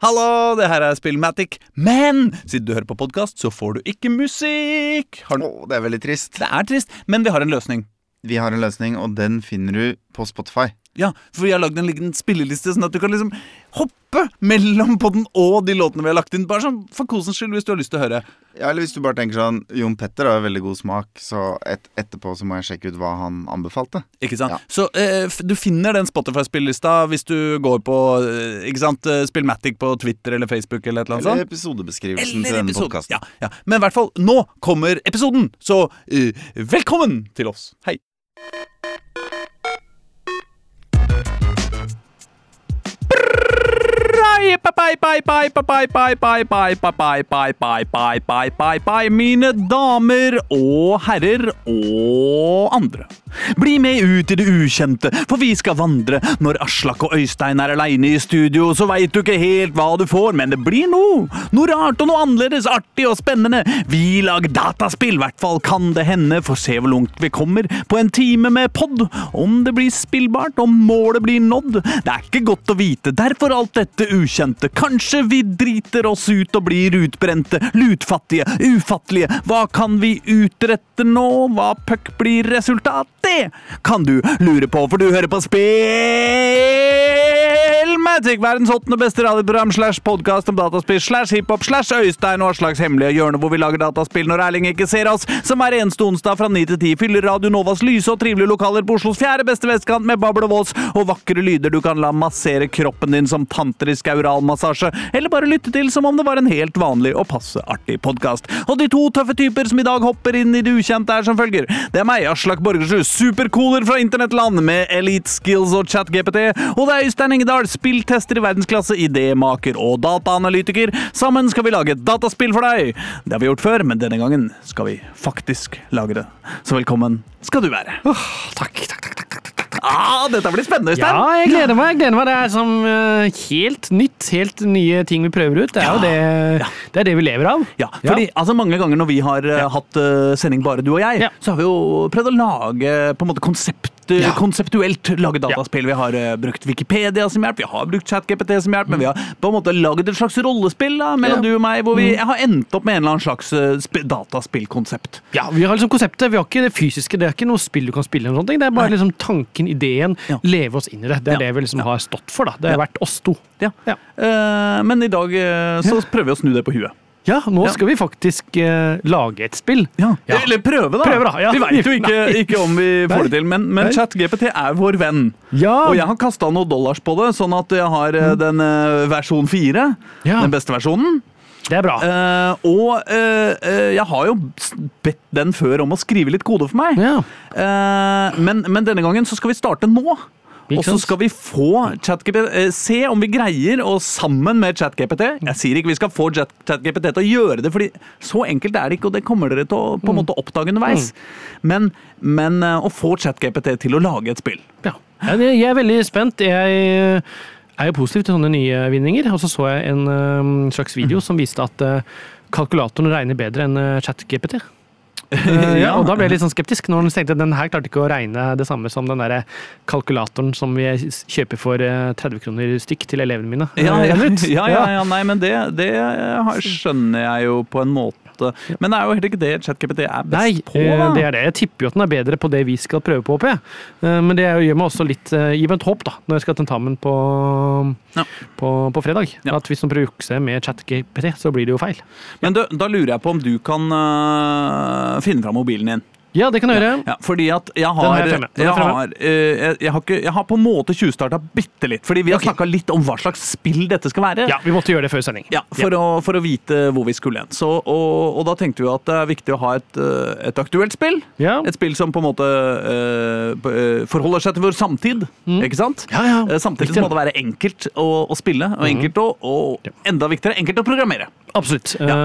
Hallo, det her er Spillmatic, men siden du hører på podkast, så får du ikke musikk. Har du... Å, det er veldig trist. Det er trist, men vi har en løsning. Vi har en løsning, og den finner du på Spotify. Ja, For vi har lagd en liten spilleliste, sånn at du kan liksom hoppe mellom podden og de låtene vi har lagt inn. Bare sånn for kosens skyld, hvis du har lyst til å høre. Ja, eller hvis du bare tenker sånn Jon Petter har veldig god smak, så et, etterpå så må jeg sjekke ut hva han anbefalte. Ikke sant? Ja. Så eh, du finner den Spotify-spillelista hvis du går på eh, ikke sant, eh, Spillmatic på Twitter eller Facebook eller et eller annet Eller episodebeskrivelsen Eller til denne podkasten. Ja, ja. Men i hvert fall, nå kommer episoden, så eh, velkommen til oss. Hei. Mine damer og herrer og andre. Bli med ut i det ukjente, for vi skal vandre. Når Aslak og Øystein er aleine i studio, så veit du ikke helt hva du får, men det blir noe. Noe rart og noe annerledes, artig og spennende. Vi lager dataspill, hvert fall kan det hende, for se hvor langt vi kommer på en time med pod. Om det blir spillbart, om målet blir nådd, det er ikke godt å vite. Derfor alt dette ukjente. Kanskje vi driter oss ut og blir utbrente, lutfattige, ufattelige. Hva kan vi utrette nå? Hva puck blir resultat? Det kan du lure på, for du hører på Spillmatic, verdens åttende beste radioprogram slash podkast om dataspill slash hiphop slash Øystein og slags hemmelige hjørne hvor vi lager dataspill når Erling ikke ser oss, som hver eneste onsdag fra 9 til 10 fyller Radio Novas lyse og trivelige lokaler på Oslos fjerde beste vestkant med babel og vås og vakre lyder du kan la massere kroppen din som tantrisk auralmassasje, eller bare lytte til som om det var en helt vanlig og passe artig podkast. Og de to tøffe typer som i dag hopper inn i det ukjente, er som følger. Det er meg, Aslak Borgersrud, supercooler fra internettland med elite skills og chat-GPT, og det er Øystein Engedal, spilltester i verdensklasse, idémaker og dataanalytiker. Sammen skal vi lage et dataspill for deg. Det har vi gjort før, men denne gangen skal vi faktisk lage det. Så velkommen skal du være. Oh, takk, takk. takk, takk, takk. Ah, dette blir spennende, Øystein. Ja, jeg gleder meg. jeg gleder meg. Det er som eh, helt nytt, helt nye ting vi prøver ut. Det er jo det, det, er det vi lever av. Ja, fordi altså mange ganger når vi har eh, hatt eh, sending bare du og jeg, så har vi jo prøvd å lage på en måte konsept, Ja. konseptuelt lage dataspill. Vi har uh, brukt Wikipedia som hjelp, vi har brukt ChatGPT som hjelp, men vi har på en måte lagd et slags rollespill da, mellom du og meg, hvor vi jeg har endt opp med en eller annen slags uh, dataspillkonsept. Ja, Vi har liksom konseptet, vi har ikke det fysiske. Det er ikke noe spill du kan spille. eller noe sånt. Det er bare Nei. liksom tanken, ideen. Leve oss inn i det. Det er det vi liksom har stått for. da. Det har vært oss to. Eh, men i dag så prøver vi å snu det på huet. Ja, nå Ja. skal vi faktisk uh, lage et spill. Ja. Eller prøve, da. Prøve da, ja. Vi veit jo ikke, ikke om vi får Nei. det til, men, men. ChatGPT er vår venn. Ja, Og jeg har kasta noen dollars på det, sånn at jeg har eh, den uh, versjon fire. Ja. Den beste versjonen. det er bra. Uh, og uh, uh, jeg har jo bedt den før om å skrive litt kode for meg. Ja. Eh, men, men denne gangen så skal vi starte nå. Og så skal vi få ChatGPT eh, Se om vi greier å sammen med ChatGPT Jeg sier ikke vi skal få Chat- ChatGPT til å gjøre det, Fordi så enkelt er det ikke, og det kommer dere til å på en Mm. måte oppdage underveis. Men, men eh, å få ChatGPT til å lage et spill. Ja. Jeg er veldig spent. Jeg er jo positiv til sånne nye vinninger. Og så så jeg en slags video Mhm. som viste at kalkulatoren regner bedre enn ChatGPT. Eh, ja, og da ble jeg litt sånn skeptisk når jeg tenkte at den her klarte ikke å regne det samme som den der kalkulatoren som vi kjøper for øh, 30 kroner stykk til elevene mine. Ja, Eh, ja, ja, ja, ja, nei, men det, det skjønner jeg jo på en måte. Men det er jo heller ikke det ChatGPT er best Nei, på. Nei, det er det. Jeg tipper jo at den er bedre på det vi skal prøve på, håper jeg. Eh, Men det gjør meg også litt eh, Gi meg et håp, da, når jeg skal ha tentamen på, Ja. på, på fredag. Ja. At hvis man prøver å jukse med ChatGPT, så blir det jo feil. Men du, da lurer jeg på om du kan øh, finne fram mobilen din. Ja, det kan du gjøre. Ja, fordi at jeg har, jeg jeg har, eh, jeg, har ikke, jeg har på en måte tjuvstarta bitte litt. Fordi vi har okay. snakka litt om hva slags spill dette skal være. Ja, Vi måtte gjøre det før sending. Ja, for, Å, for å vite hvor vi skulle hen. Og, og da tenkte vi at det er viktig å ha et, eh, et aktuelt spill. Ja. Et spill som på en måte uh, forholder seg til vår samtid. Ikke sant? Ja, ja. Samtidig så må det være enkelt å, å spille, og enkelt å, og enda viktigere, enkelt å programmere. Absolutt. Ja.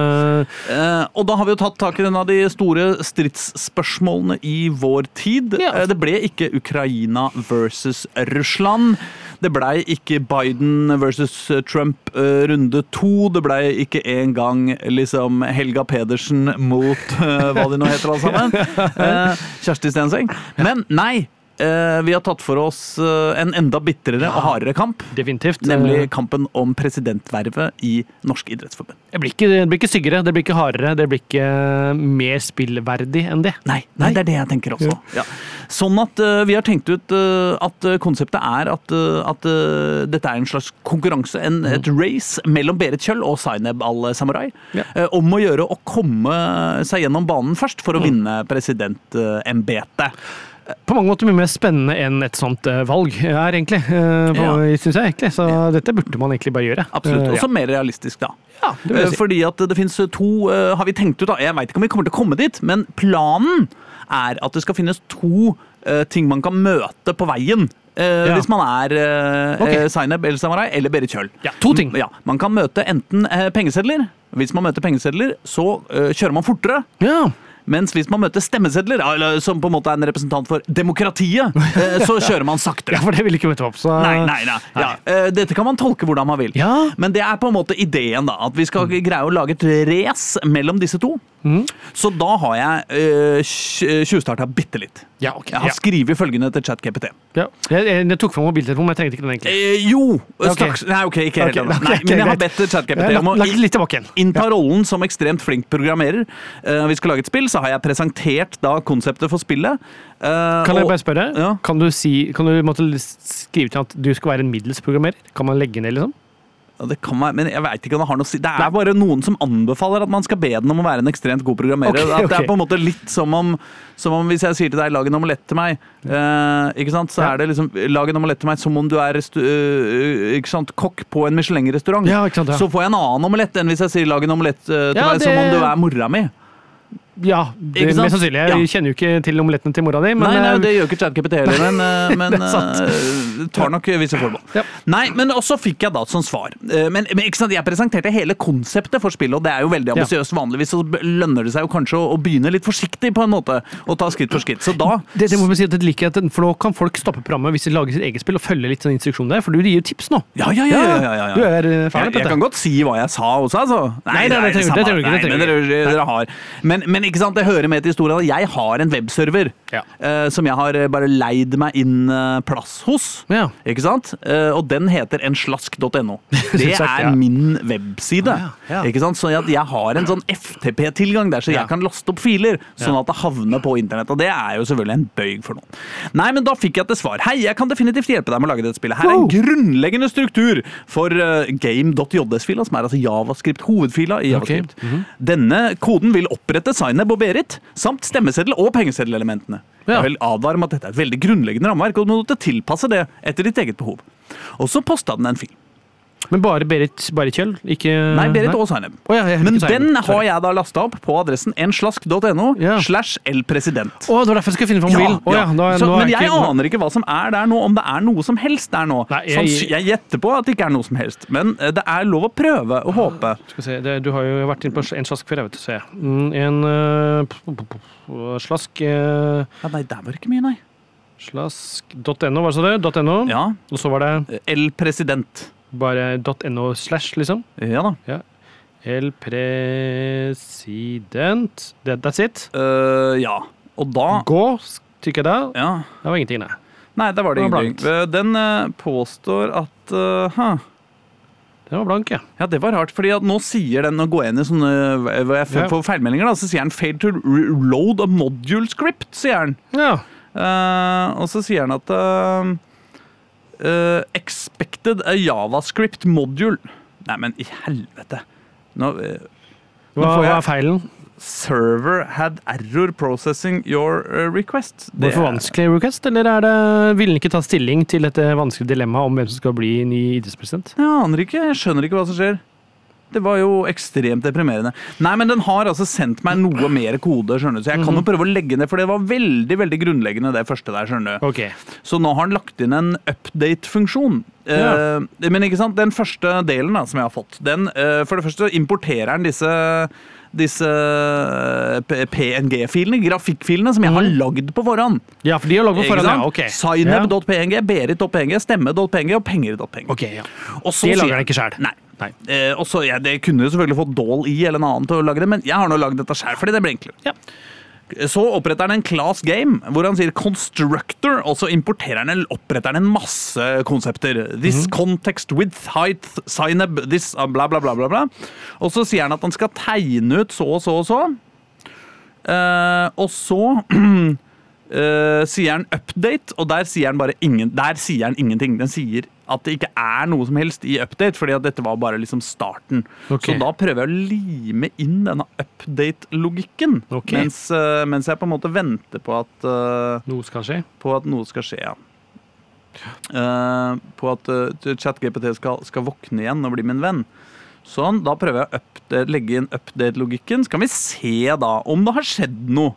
Eh, og da har vi jo tatt tak i en av de store stridsspørsmålene i vår tid. Ja. Eh, det ble ikke Ukraina versus Russland. Det blei ikke Biden versus Trump eh, runde to. Det blei ikke engang liksom Helga Pedersen mot hva de nå heter alle sammen. Kjersti Stenseng. Men nei, vi har tatt for oss eh, en enda bitrere og hardere kamp. Definitivt. Nemlig Eh, kampen om presidentvervet i Norsk idrettsforbund. Det blir, ikke, det blir ikke styggere, det blir ikke hardere, det blir ikke mer spillverdig enn det. Nei, nei, det er det jeg tenker også. Ja. Sånn at eh, vi har tenkt ut eh, at eh, konseptet er at, eh, at eh, dette er en slags konkurranse, en, et race mellom Berit Kjøll og Zaineb al-Samurai. Ja. eh, om å gjøre å komme seg gjennom banen først for å vinne presidentembetet. På mange måter mye mer spennende enn et sånt eh, valg er, egentlig. På, Ja. synes jeg egentlig. Så dette burde man egentlig bare gjøre. Absolutt. Eh, ja. mer realistisk, da. ja. det Eh, si. Fordi at det finnes to eh, Har vi tenkt ut, da. Jeg veit ikke om vi kommer til å komme dit, men planen er at det skal finnes to eh, ting man kan møte på veien. Uh, Ja. Hvis man er uh, okay. Zainab El Samarai eller Berit Kjøll. Ja, to ting. Ja, Man kan møte enten uh, pengesedler. Hvis man møter pengesedler, så eh, kjører man fortere. Ja. Mens hvis man møter stemmesedler, eller som på en måte er en representant for demokratiet, eh, så kjører man saktere. ja, for det vil ikke møte opp. Så Nei, nei, nei. Ja, eh, dette kan man tolke hvordan man vil. Ja. Men det er på en måte ideen, da. At vi skal greie å lage et race mellom disse to. Mm. Så da har jeg uh, tjuvstarta bitte litt. Ja, ok. Jeg har Ja. skrevet følgende til ChatGPT. Ja. Jeg, jeg, jeg tok fram mobiltelefonen, men jeg trengte ikke den egentlig. Eh, jo! Straks. Okay. Nei, ok, ikke helt Ok, ennå. ok, Nei, Men jeg har bedt ChatGPT om å innta rollen som ekstremt flink programmerer. Uh, vi skal lage et spill, så har jeg presentert da konseptet for spillet. Uh, Kan jeg bare spørre? Ja. Kan du, si, kan du måtte skrive til at du skal være en middels programmerer? Kan man legge ned, liksom? Ja, Det kan være, men jeg vet ikke om det har noe å si. Det er bare noen som anbefaler at man skal be den om å være en ekstremt god programmerer. Okay, okay. det er på en måte litt som om, som om hvis jeg sier til deg 'lag en omelett til meg', uh, ikke sant? så Ja. er det liksom 'lag en omelett til meg' som om du er eh, ikke sant? kokk på en Michelin-restaurant. Ja, ja. Så får jeg en annen omelett enn hvis jeg sier 'lag en omelett uh, til meg' som om du er mora mi. Ja, det, mest sannsynlig. Jeg Ja. kjenner jo ikke til omelettene til mora di, men nei, nei, eh, det gjør ikke ChatGPT heller, men, eh, men eh, tar nok visse forbehold. Ja. Nei, men også fikk jeg da som svar. Eh, Men, men ikke sant, jeg presenterte hele konseptet for spillet, og det er jo veldig Ja. Vanligvis så lønner det seg jo kanskje å, å begynne litt forsiktig på en måte, og ta skritt for skritt. Så da det, det må vi si at det liker jeg, For nå kan folk stoppe programmet hvis de lager sitt eget spill og følge litt sånn instruksjon der, for du gir jo tips nå. Ja, ja, ja. ja. Du er ferdig Jeg, jeg kan godt si hva jeg sa også, altså. Nei, nei, samme. det trenger du ikke, Nei, dere har. Men, men ikke sant, det hører med til historien at jeg har en webserver Ja. eh, som jeg har eh, bare leid meg inn eh, plass hos. Ja. Ikke sant? Eh, og den heter enslask.no. Det er min webside. Ah, ja. Ikke sant? Så jeg, jeg har en sånn FTP-tilgang der, så jeg kan laste opp filer, sånn at det havner på internett. Og det er jo selvfølgelig en bøyg for noen. Nei, men da fikk jeg til svar. Hei, jeg kan definitivt hjelpe deg med å lage dette spillet. Her er en grunnleggende struktur for uh, game.js-fila, som er altså javascript-hovedfila i javascript. -hmm. Denne koden vil opprette Zainab og Berit, samt stemmeseddel og pengeseddelelementene. Ja. Jeg vil advare om at dette er et veldig grunnleggende rammeverk, og du må tilpasse det etter ditt eget behov. Og så posta den en film. Men bare Berit bare Kjøll? Ikke Nei, Berit og Zainab. Oh, ja, Men den har Sorry. jeg da lasta opp på adressen enslask.no yeah. slash elpresident. Å, det var derfor jeg skulle finne fram mobilen. oh, ja, da, Så, men jeg ikke- aner ikke hva som er der nå, om det er noe som helst der nå. Nei, jeg- Sånn, jeg gjetter på at det ikke er noe som helst, men eh, det er lov å prøve og håpe. Skal se, det, Du har jo vært inne på en slask før, jeg vet du. Se. Mm, En uh, slask uh, Ja, nei, der var det ikke mye, nei. Slask.no, var det så det? .no. Ja, Og så var det elpresident. Bare .no slash, liksom. Ja da. El president That's it. Uh, ja. Og da Gå, trykker jeg da. Ja. Det var ingenting, nei. Nei, der var det Det ingenting. Eh, Den eh, påstår at uh, huh. Den var blank, ja. Ja, det var rart, fordi at nå sier den å gå inn i sånne jeg Ja. får feilmeldinger, da, så sier den 'fail to load a module script', sier den. Ja. Uh, og så sier den at eh, eh, 'expected a javascript module'. Nei, men i helvete. Nå, nå Hva får jeg er feilen? Server had error processing your eh, request. Det for vanskelig request, eller er det, vil den ikke ta stilling til dette vanskelige dilemmaet om hvem som skal bli ny idrettspresident? Jeg aner ikke. Jeg skjønner ikke hva som skjer. Det var jo ekstremt deprimerende. Nei, men den har altså sendt meg noe mer kode, skjønner du. Så jeg kan jo prøve å legge ned, for det var veldig veldig grunnleggende, det første der, skjønner du. Okay. Så nå har den lagt inn en update-funksjon. Ja. Eh, men ikke sant, den første delen da, som jeg har fått, den eh, For det første importerer den disse disse PNG-filene, grafikkfilene, som jeg har lagd på forhånd. Ja, for de har lagd på forhånd, ja. Ok. Signup.png, Berit.png, stemme.png og penger.png. Okay, ja. Og så Det lager den ikke sjøl. Nei. Eh, også, ja, det kunne jo selvfølgelig fått Doll i eller en annen til å lage det, men jeg har nå lagd dette sjøl fordi det blir enklere. Ja. Så oppretter han en class game hvor han sier constructor, og så importerer han, oppretter han en masse konsepter. This context with height, signab, this uh, bla, bla, bla, bla, bla. Og så sier han at han skal tegne ut så og så og så. Eh, og så Uh, sier han update, og der sier han bare ingen, der sier han ingenting. Den sier at det ikke er noe som helst i update, fordi at dette var bare liksom starten. Okay. Så da prøver jeg å lime inn denne update-logikken. okay. Mens, eh, mens jeg på en måte venter på at, uh, Noe skal skje. på at noe skal skje, ja. Uh, på at uh, ChatGPT skal, skal våkne igjen og bli min venn. Sånn, da prøver jeg å update, legge inn update-logikken. Så kan vi se da om det har skjedd noe.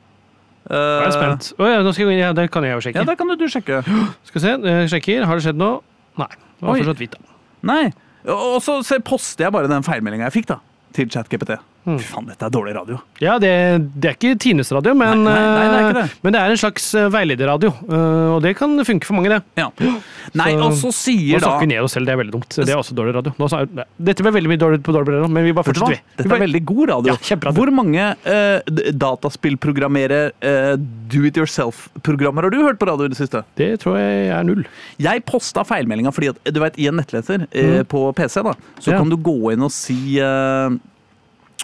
Jeg er spent. Oh, ja, nå skal jeg, ja, det kan jeg jo sjekke. Ja, det kan du, du sjekke. Skal vi se, jeg sjekker. Har det skjedd noe? Nei. Det var Oi. fortsatt hvitt, da. Nei. Og så poster jeg bare den feilmeldinga jeg fikk da, til ChatGPT. Mm. Fy faen, dette er dårlig radio. Ja, det, det er ikke Tines radio, men, Nei, nei, nei, det er det. eh, men det er en slags eh, veilederradio. eh, Og det kan funke for mange, det. Ja. Nei, Så- og så Nå sier da snakker vi ned oss selv, det er veldig dumt. Det er også dårlig radio. Nå, sa- dette ble veldig mye dårlig på dårlig radio, men vi bare fortsetter, vi. Dette er veldig god radio. Ja, kjemperadio. Hvor mange uh, dataspillprogrammerer uh, do it yourself-programmer har du hørt på radio i det siste? Det tror jeg er null. Jeg posta feilmeldinga fordi at du vet, i en nettleser eh, på PC da, så Ja. kan du gå inn og si eh,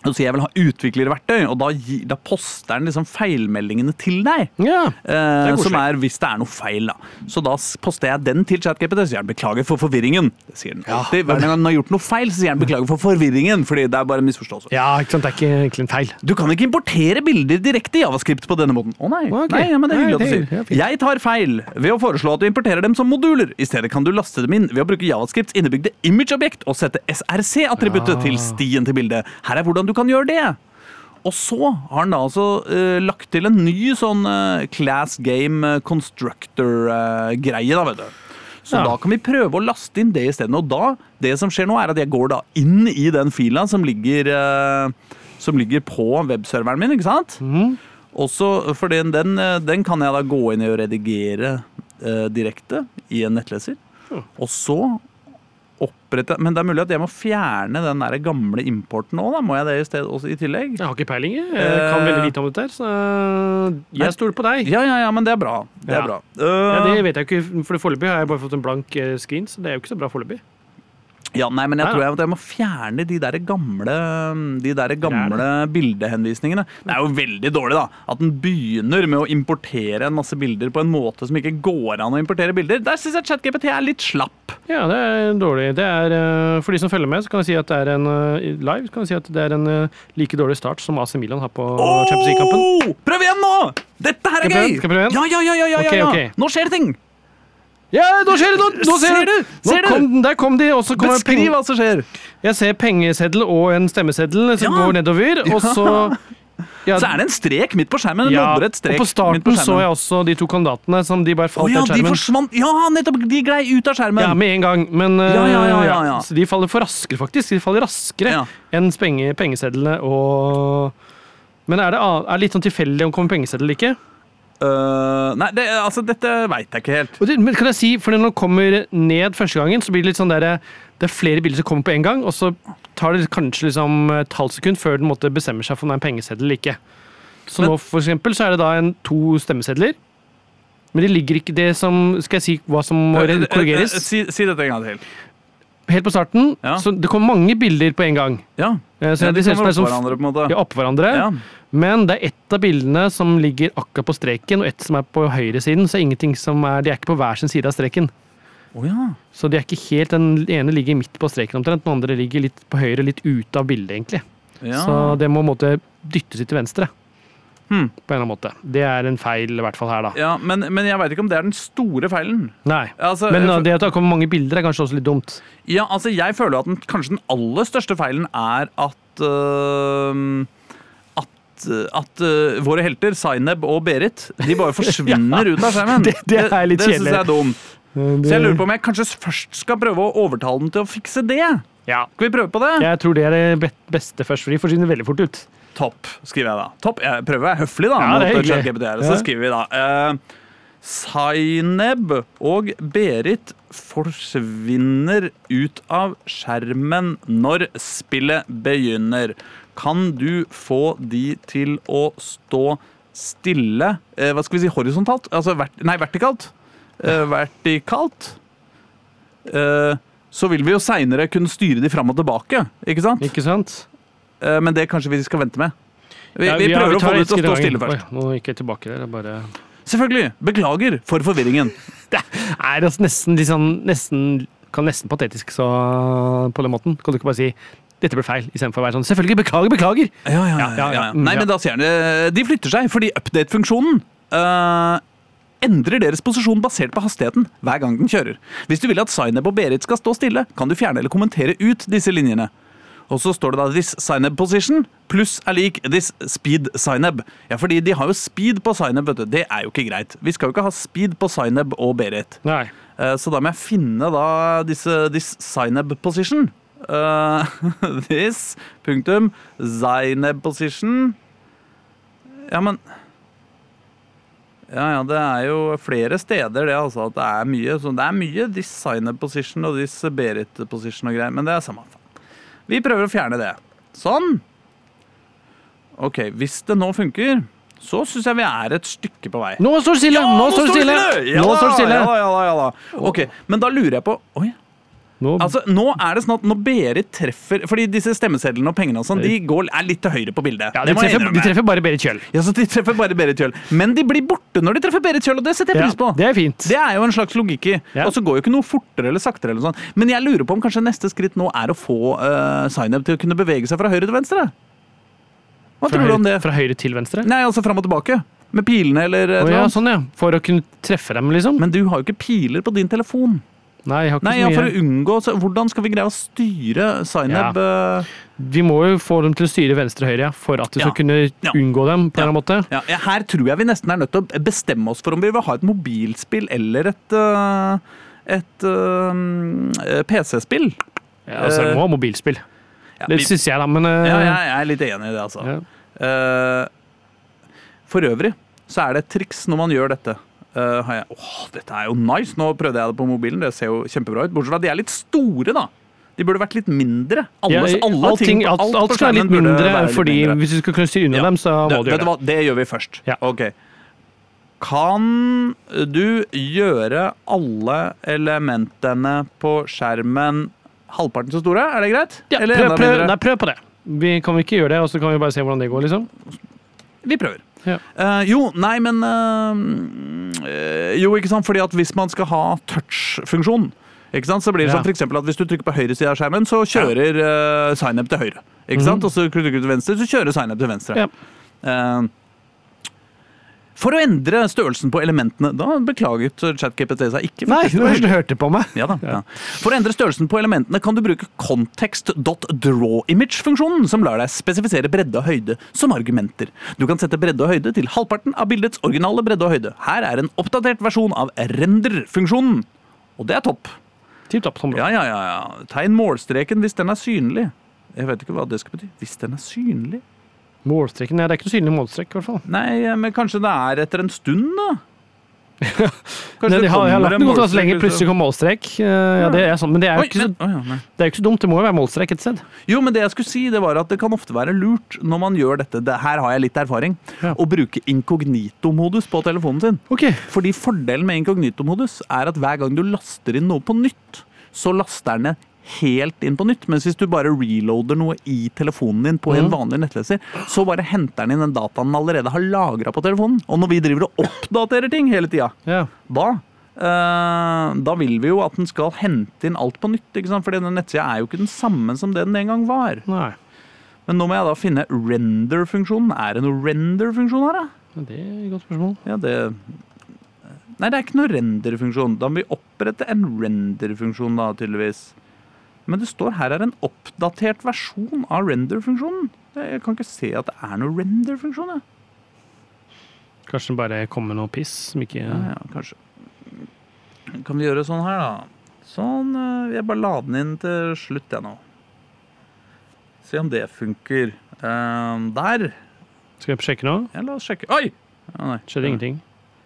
og sier jeg vil ha utviklerverktøy, og da, gi, da poster den liksom feilmeldingene til deg. Ja. Eh, som er hvis det er noe feil. da. Så da poster jeg den til ChatGPT, så sier den 'beklager for forvirringen'. Det sier den alltid. Hver gang den har gjort noe feil, så sier den 'beklager for forvirringen', fordi det er bare en misforståelse. ja, ikke sant. Det er ikke egentlig en feil. Du kan ikke importere bilder direkte i Javascript på denne måten. Å nei, okay. nei ja, men det er Nei, hyggelig at du er- sier. ja. Jeg tar feil ved å foreslå at du importerer dem som moduler. I stedet kan du laste dem inn ved å bruke Javascripts innebygde image-objekt og sette SRC-attributtet Ah. til stien til bildet. Her er hvordan du kan gjøre det. Og så har han da altså uh, lagt til en ny sånn uh, class game eh, constructor-greie, da, vet du. Så Ja. da kan vi prøve å laste inn det isteden. Og da, det som skjer nå, er at jeg går da inn i den fila som ligger, som ligger på webserveren min, ikke sant? Mhm. Også, for den, den, den kan jeg da gå inn i og redigere direkte i en nettleser. Og så opprette Men det er mulig at jeg må fjerne den der gamle importen òg, da. Må jeg det i sted, også i tillegg? Jeg har ikke peiling. jeg. Jeg kan veldig lite om dette, så jeg stoler på deg. Ja, ja, ja, men det er bra. Det er Ja. bra. Ja, Eh, det vet jeg ikke, for foreløpig har jeg bare fått en blank eh, screen, så det er jo ikke så bra foreløpig. Ja, nei, men jeg tror jeg, jeg må fjerne de der gamle, de der gamle bildehenvisningene. Det er jo veldig dårlig, da. At den begynner med å importere en masse bilder på en måte som ikke går an å importere bilder. Der syns jeg ChatGPT er litt slapp. Ja, det er dårlig. Det er, eh, for de som følger med, så kan jeg si at det er en eh, live, så kan jeg si at det er en eh, like dårlig start som AC Milan har på Champions League-kampen. Prøv igjen nå! Dette her er gøy! Skal jeg prøve igjen? Ja, ja, ja, ja, ja, ja. ja. okay. Nå skjer det ting! Ja, nå skjer det! Nå, nå ser, Ser du! Nå Ser du? Kom, der kom de, og så kommer Beskriv hva som skjer. Jeg ser pengeseddel og en stemmeseddel som Ja. går nedover, og så ja, Så er det en strek midt på skjermen. En ja, og på midt på starten så jeg også de to kandidatene som de bare falt oh, ja, av de forsvant. Ja, nettopp! De glei ut av skjermen. Ja, med en gang, men Ja, ja, ja, ja, ja. Så de faller for raskere, faktisk. De faller raskere enn penge, pengesedlene og Men er det, er det litt sånn tilfeldig om det kommer pengeseddel eller ikke? Øh, nei, det, altså, dette veit jeg ikke helt. Det, men kan jeg si, for Når den kommer ned første gangen, så blir det litt sånn der, det er flere bilder som kommer på en gang, og så tar det kanskje liksom et halvt sekund før den måtte bestemmer seg for om det er en pengeseddel eller ikke. Så Men- nå for eksempel, så er det da en, to stemmesedler. Men det ligger ikke det som Skal jeg si hva som må Øh, øh, korrigeres? Si, si dette en gang til. Helt på starten, Ja. så det kom mange bilder på en gang. Ja, Eh, Så ja De, De kommer er oppå sånn hverandre, på en måte. ja, opp hverandre. Ja. Men det er ett av bildene som ligger akkurat på streken, og ett som er på høyresiden. Så ingenting som er, de er ikke på hver sin side av streken. Oh, ja. Så de er ikke helt, Den ene ligger midt på streken omtrent, den andre ligger litt på høyre, litt ute av bildet, egentlig. ja. Så det må måte dyttes litt til venstre. Hmm. På en eller annen måte. Det er en feil, i hvert fall her, da. ja men, men jeg veit ikke om det er den store feilen. Nei. Altså, Men uh, det at det kommer mange bilder, er kanskje også litt dumt. Ja, altså jeg føler at den, kanskje den aller største feilen er at øh, At, at øh, våre helter, Zaineb og Berit, de bare forsvinner ut av skjermen. Det- det er litt Det, det syns jeg er dumt. Så jeg lurer på om jeg kanskje først skal prøve å overtale den til å fikse det. Ja. Skal vi prøve på det? Jeg tror det er det beste først, for de forsvinner veldig fort ut. Topp, skriver jeg da. Topp, Jeg prøver å være høflig, da. Ja, det mot. ChatGPT her. Så skriver vi da eh, Zaineb og Berit forsvinner ut av skjermen når spillet begynner. Kan du få de til å stå stille eh, Hva skal vi si? Horisontalt? Altså vert, nei, vertikalt. Eh, vertikalt. Så vil vi jo seinere kunne styre de fram og tilbake, ikke sant? Ikke sant? Eh, men det kanskje vi skal vente med. Vi, Ja, vi ja, prøver å få det til å stå stille først. Oi, nå gikk jeg tilbake der. jeg Bare... Selvfølgelig. Beklager for forvirringen. Det er altså nesten, sånn, nesten, kan nesten patetisk så, på den måten. Kan du ikke bare si 'dette ble feil', istedenfor å være sånn 'selvfølgelig, beklager, beklager'. Ja, ja, ja. Mm, Nei, men da sier han. De flytter seg fordi update-funksjonen uh, endrer deres posisjon basert på hastigheten hver gang den kjører. Hvis du vil at signet og Berit skal stå stille, kan du fjerne eller kommentere ut disse linjene. Og så står det da 'this Zainab position' pluss er lik 'this speed Zainab'. Ja, fordi de har jo speed på Zainab, vet du. Det er jo ikke greit. Vi skal jo ikke ha speed på Zainab og Berit. Nei. Eh, Så da må jeg finne da disse, this Zainab position. Uh, this, punktum, Zainab position. Ja, men Ja, ja, det er jo flere steder det, altså. At det er mye. Så det er mye this Zainab position og this Berit position og greier. Men det er samme. Vi prøver å fjerne det. Sånn. Ok, hvis det nå funker, så syns jeg vi er et stykke på vei. Nå står det stille! nå står det stille! Ja, Nå står det stille! Ja, da, ja, da, ja, da. Ok, Men da lurer jeg på Oi, Nå, altså Nå er det sånn at når Berit treffer Fordi disse stemmesedlene og pengene og sånn, de går, er litt til høyre på bildet. ja, Det de, treffer, de treffer bare Berit Kjøll. Ja, så de treffer bare Berit Kjøll. Men de blir borte når de treffer Berit Kjøll, og det setter jeg pris på. det er fint. Det er jo en slags logikk i. Ja. Og så går jo ikke noe fortere eller saktere. eller sånn. Men jeg lurer på om kanskje neste skritt nå er å få uh, Zainab til å kunne bevege seg fra høyre til venstre. Hva Fra tror du om det? fra høyre til venstre? Nei, altså fram og tilbake. Med pilene eller oh, ja, sånn, ja. For å kunne treffe dem, liksom? Men du har jo ikke piler på din telefon. Nei, jeg har ikke Nei, ja, for å unngå så Hvordan skal vi greie å styre Zainab? Ja. Vi må jo få dem til å styre venstre og høyre, ja, for at vi skal kunne unngå dem på en måte. Her tror jeg vi nesten er nødt til å bestemme oss for om vi vil ha et mobilspill eller et, eh, et uh, PC-spill. Ja, altså, vi må ha mobilspill. Det vi- syns jeg, da, men uh... ja, jeg er litt enig i det, altså. Eh, for øvrig så er det et triks når man gjør dette. Eh, har jeg, åh, dette er jo nice! Nå prøvde jeg det på mobilen, det ser jo kjempebra ut. Bortsett fra at de er litt store, da. De burde vært litt mindre. Alle, Ja, alle allting- ting, alt, alt alt skal være litt mindre, litt fordi mindre. hvis du skal kunne styre unna Ja. dem, så må Det, du gjøre det. hva, det gjør vi først. Ja. Ok. Kan du gjøre alle elementene på skjermen halvparten så store? Er det greit? Ja, Eller prøv, prøv, nei, prøv på det. Vi kan vi ikke gjøre det, og så kan vi bare se hvordan det går, liksom? Vi prøver. Ja. Eh, jo, nei, men eh, Jo, ikke sant, fordi at hvis man skal ha touch-funksjon ikke sant? Så blir det Ja. sånn for eksempel at Hvis du trykker på høyre side av skjermen, så kjører uh, signup til høyre. Ikke sant? Og så trykker du til venstre, så kjører signup til venstre. Ja. Eh, for å endre størrelsen på elementene Da beklaget ChatGPT seg ikke. Nei, du hørte på meg. Ja da, ja. For å endre størrelsen på elementene kan du bruke context.drawimage-funksjonen, som lar deg spesifisere bredde og høyde som argumenter. Du kan sette bredde og høyde til halvparten av bildets originale bredde og høyde. Her er en oppdatert versjon av render-funksjonen. Og det er topp. Tipp topp, Tom. Ja, ja, ja, ja. Tegn målstreken hvis den er synlig. Jeg vet ikke hva det skal bety. Hvis den er synlig? Målstreken, Nei, det er ikke noe synlig målstrek, i hvert fall. Nei, men kanskje det er etter en stund, da? Kanskje Nei, det har, jeg har lagt det godt så lenge, plutselig kom målstrek. Eh, Ja, det er sånn, men det er, jo ikke så, det er ikke så dumt. Det må jo være målstrek et sted. Jo, men det jeg skulle si, det var at det kan ofte være lurt når man gjør dette. Det, her har jeg litt erfaring. Ja. Å bruke inkognito-modus på telefonen sin. Ok. Fordi fordelen med inkognito-modus er at hver gang du laster inn noe på nytt, så laster den det helt inn på nytt. Mens hvis du bare reloader noe i telefonen din på en Mhm. vanlig nettleser, så bare henter den inn den dataen den allerede har lagra på telefonen. Og når vi driver og oppdaterer ting hele tida, Ja. da eh, da vil vi jo at den skal hente inn alt på nytt. ikke sant? For denne nettsida er jo ikke den samme som det den en gang var. Nei. Men nå må jeg da finne render-funksjonen. Er det noe render-funksjon her, da? Det er et godt spørsmål. Ja, det Nei, det er ikke noe render-funksjon. Da må vi opprette en render-funksjon, da, tydeligvis. Men det står her er en oppdatert versjon av render-funksjonen. Jeg kan ikke se at det er noe render-funksjon. Kanskje det bare kommer noe piss som ikke Ja, ja, kanskje. Kan vi gjøre sånn her, da? Sånn. eh, Jeg bare lader den inn til slutt, jeg nå. Se om det funker. Uh, der. Skal vi sjekke nå? Ja, la oss sjekke. Oi! Ja, nei. Skjedde ingenting.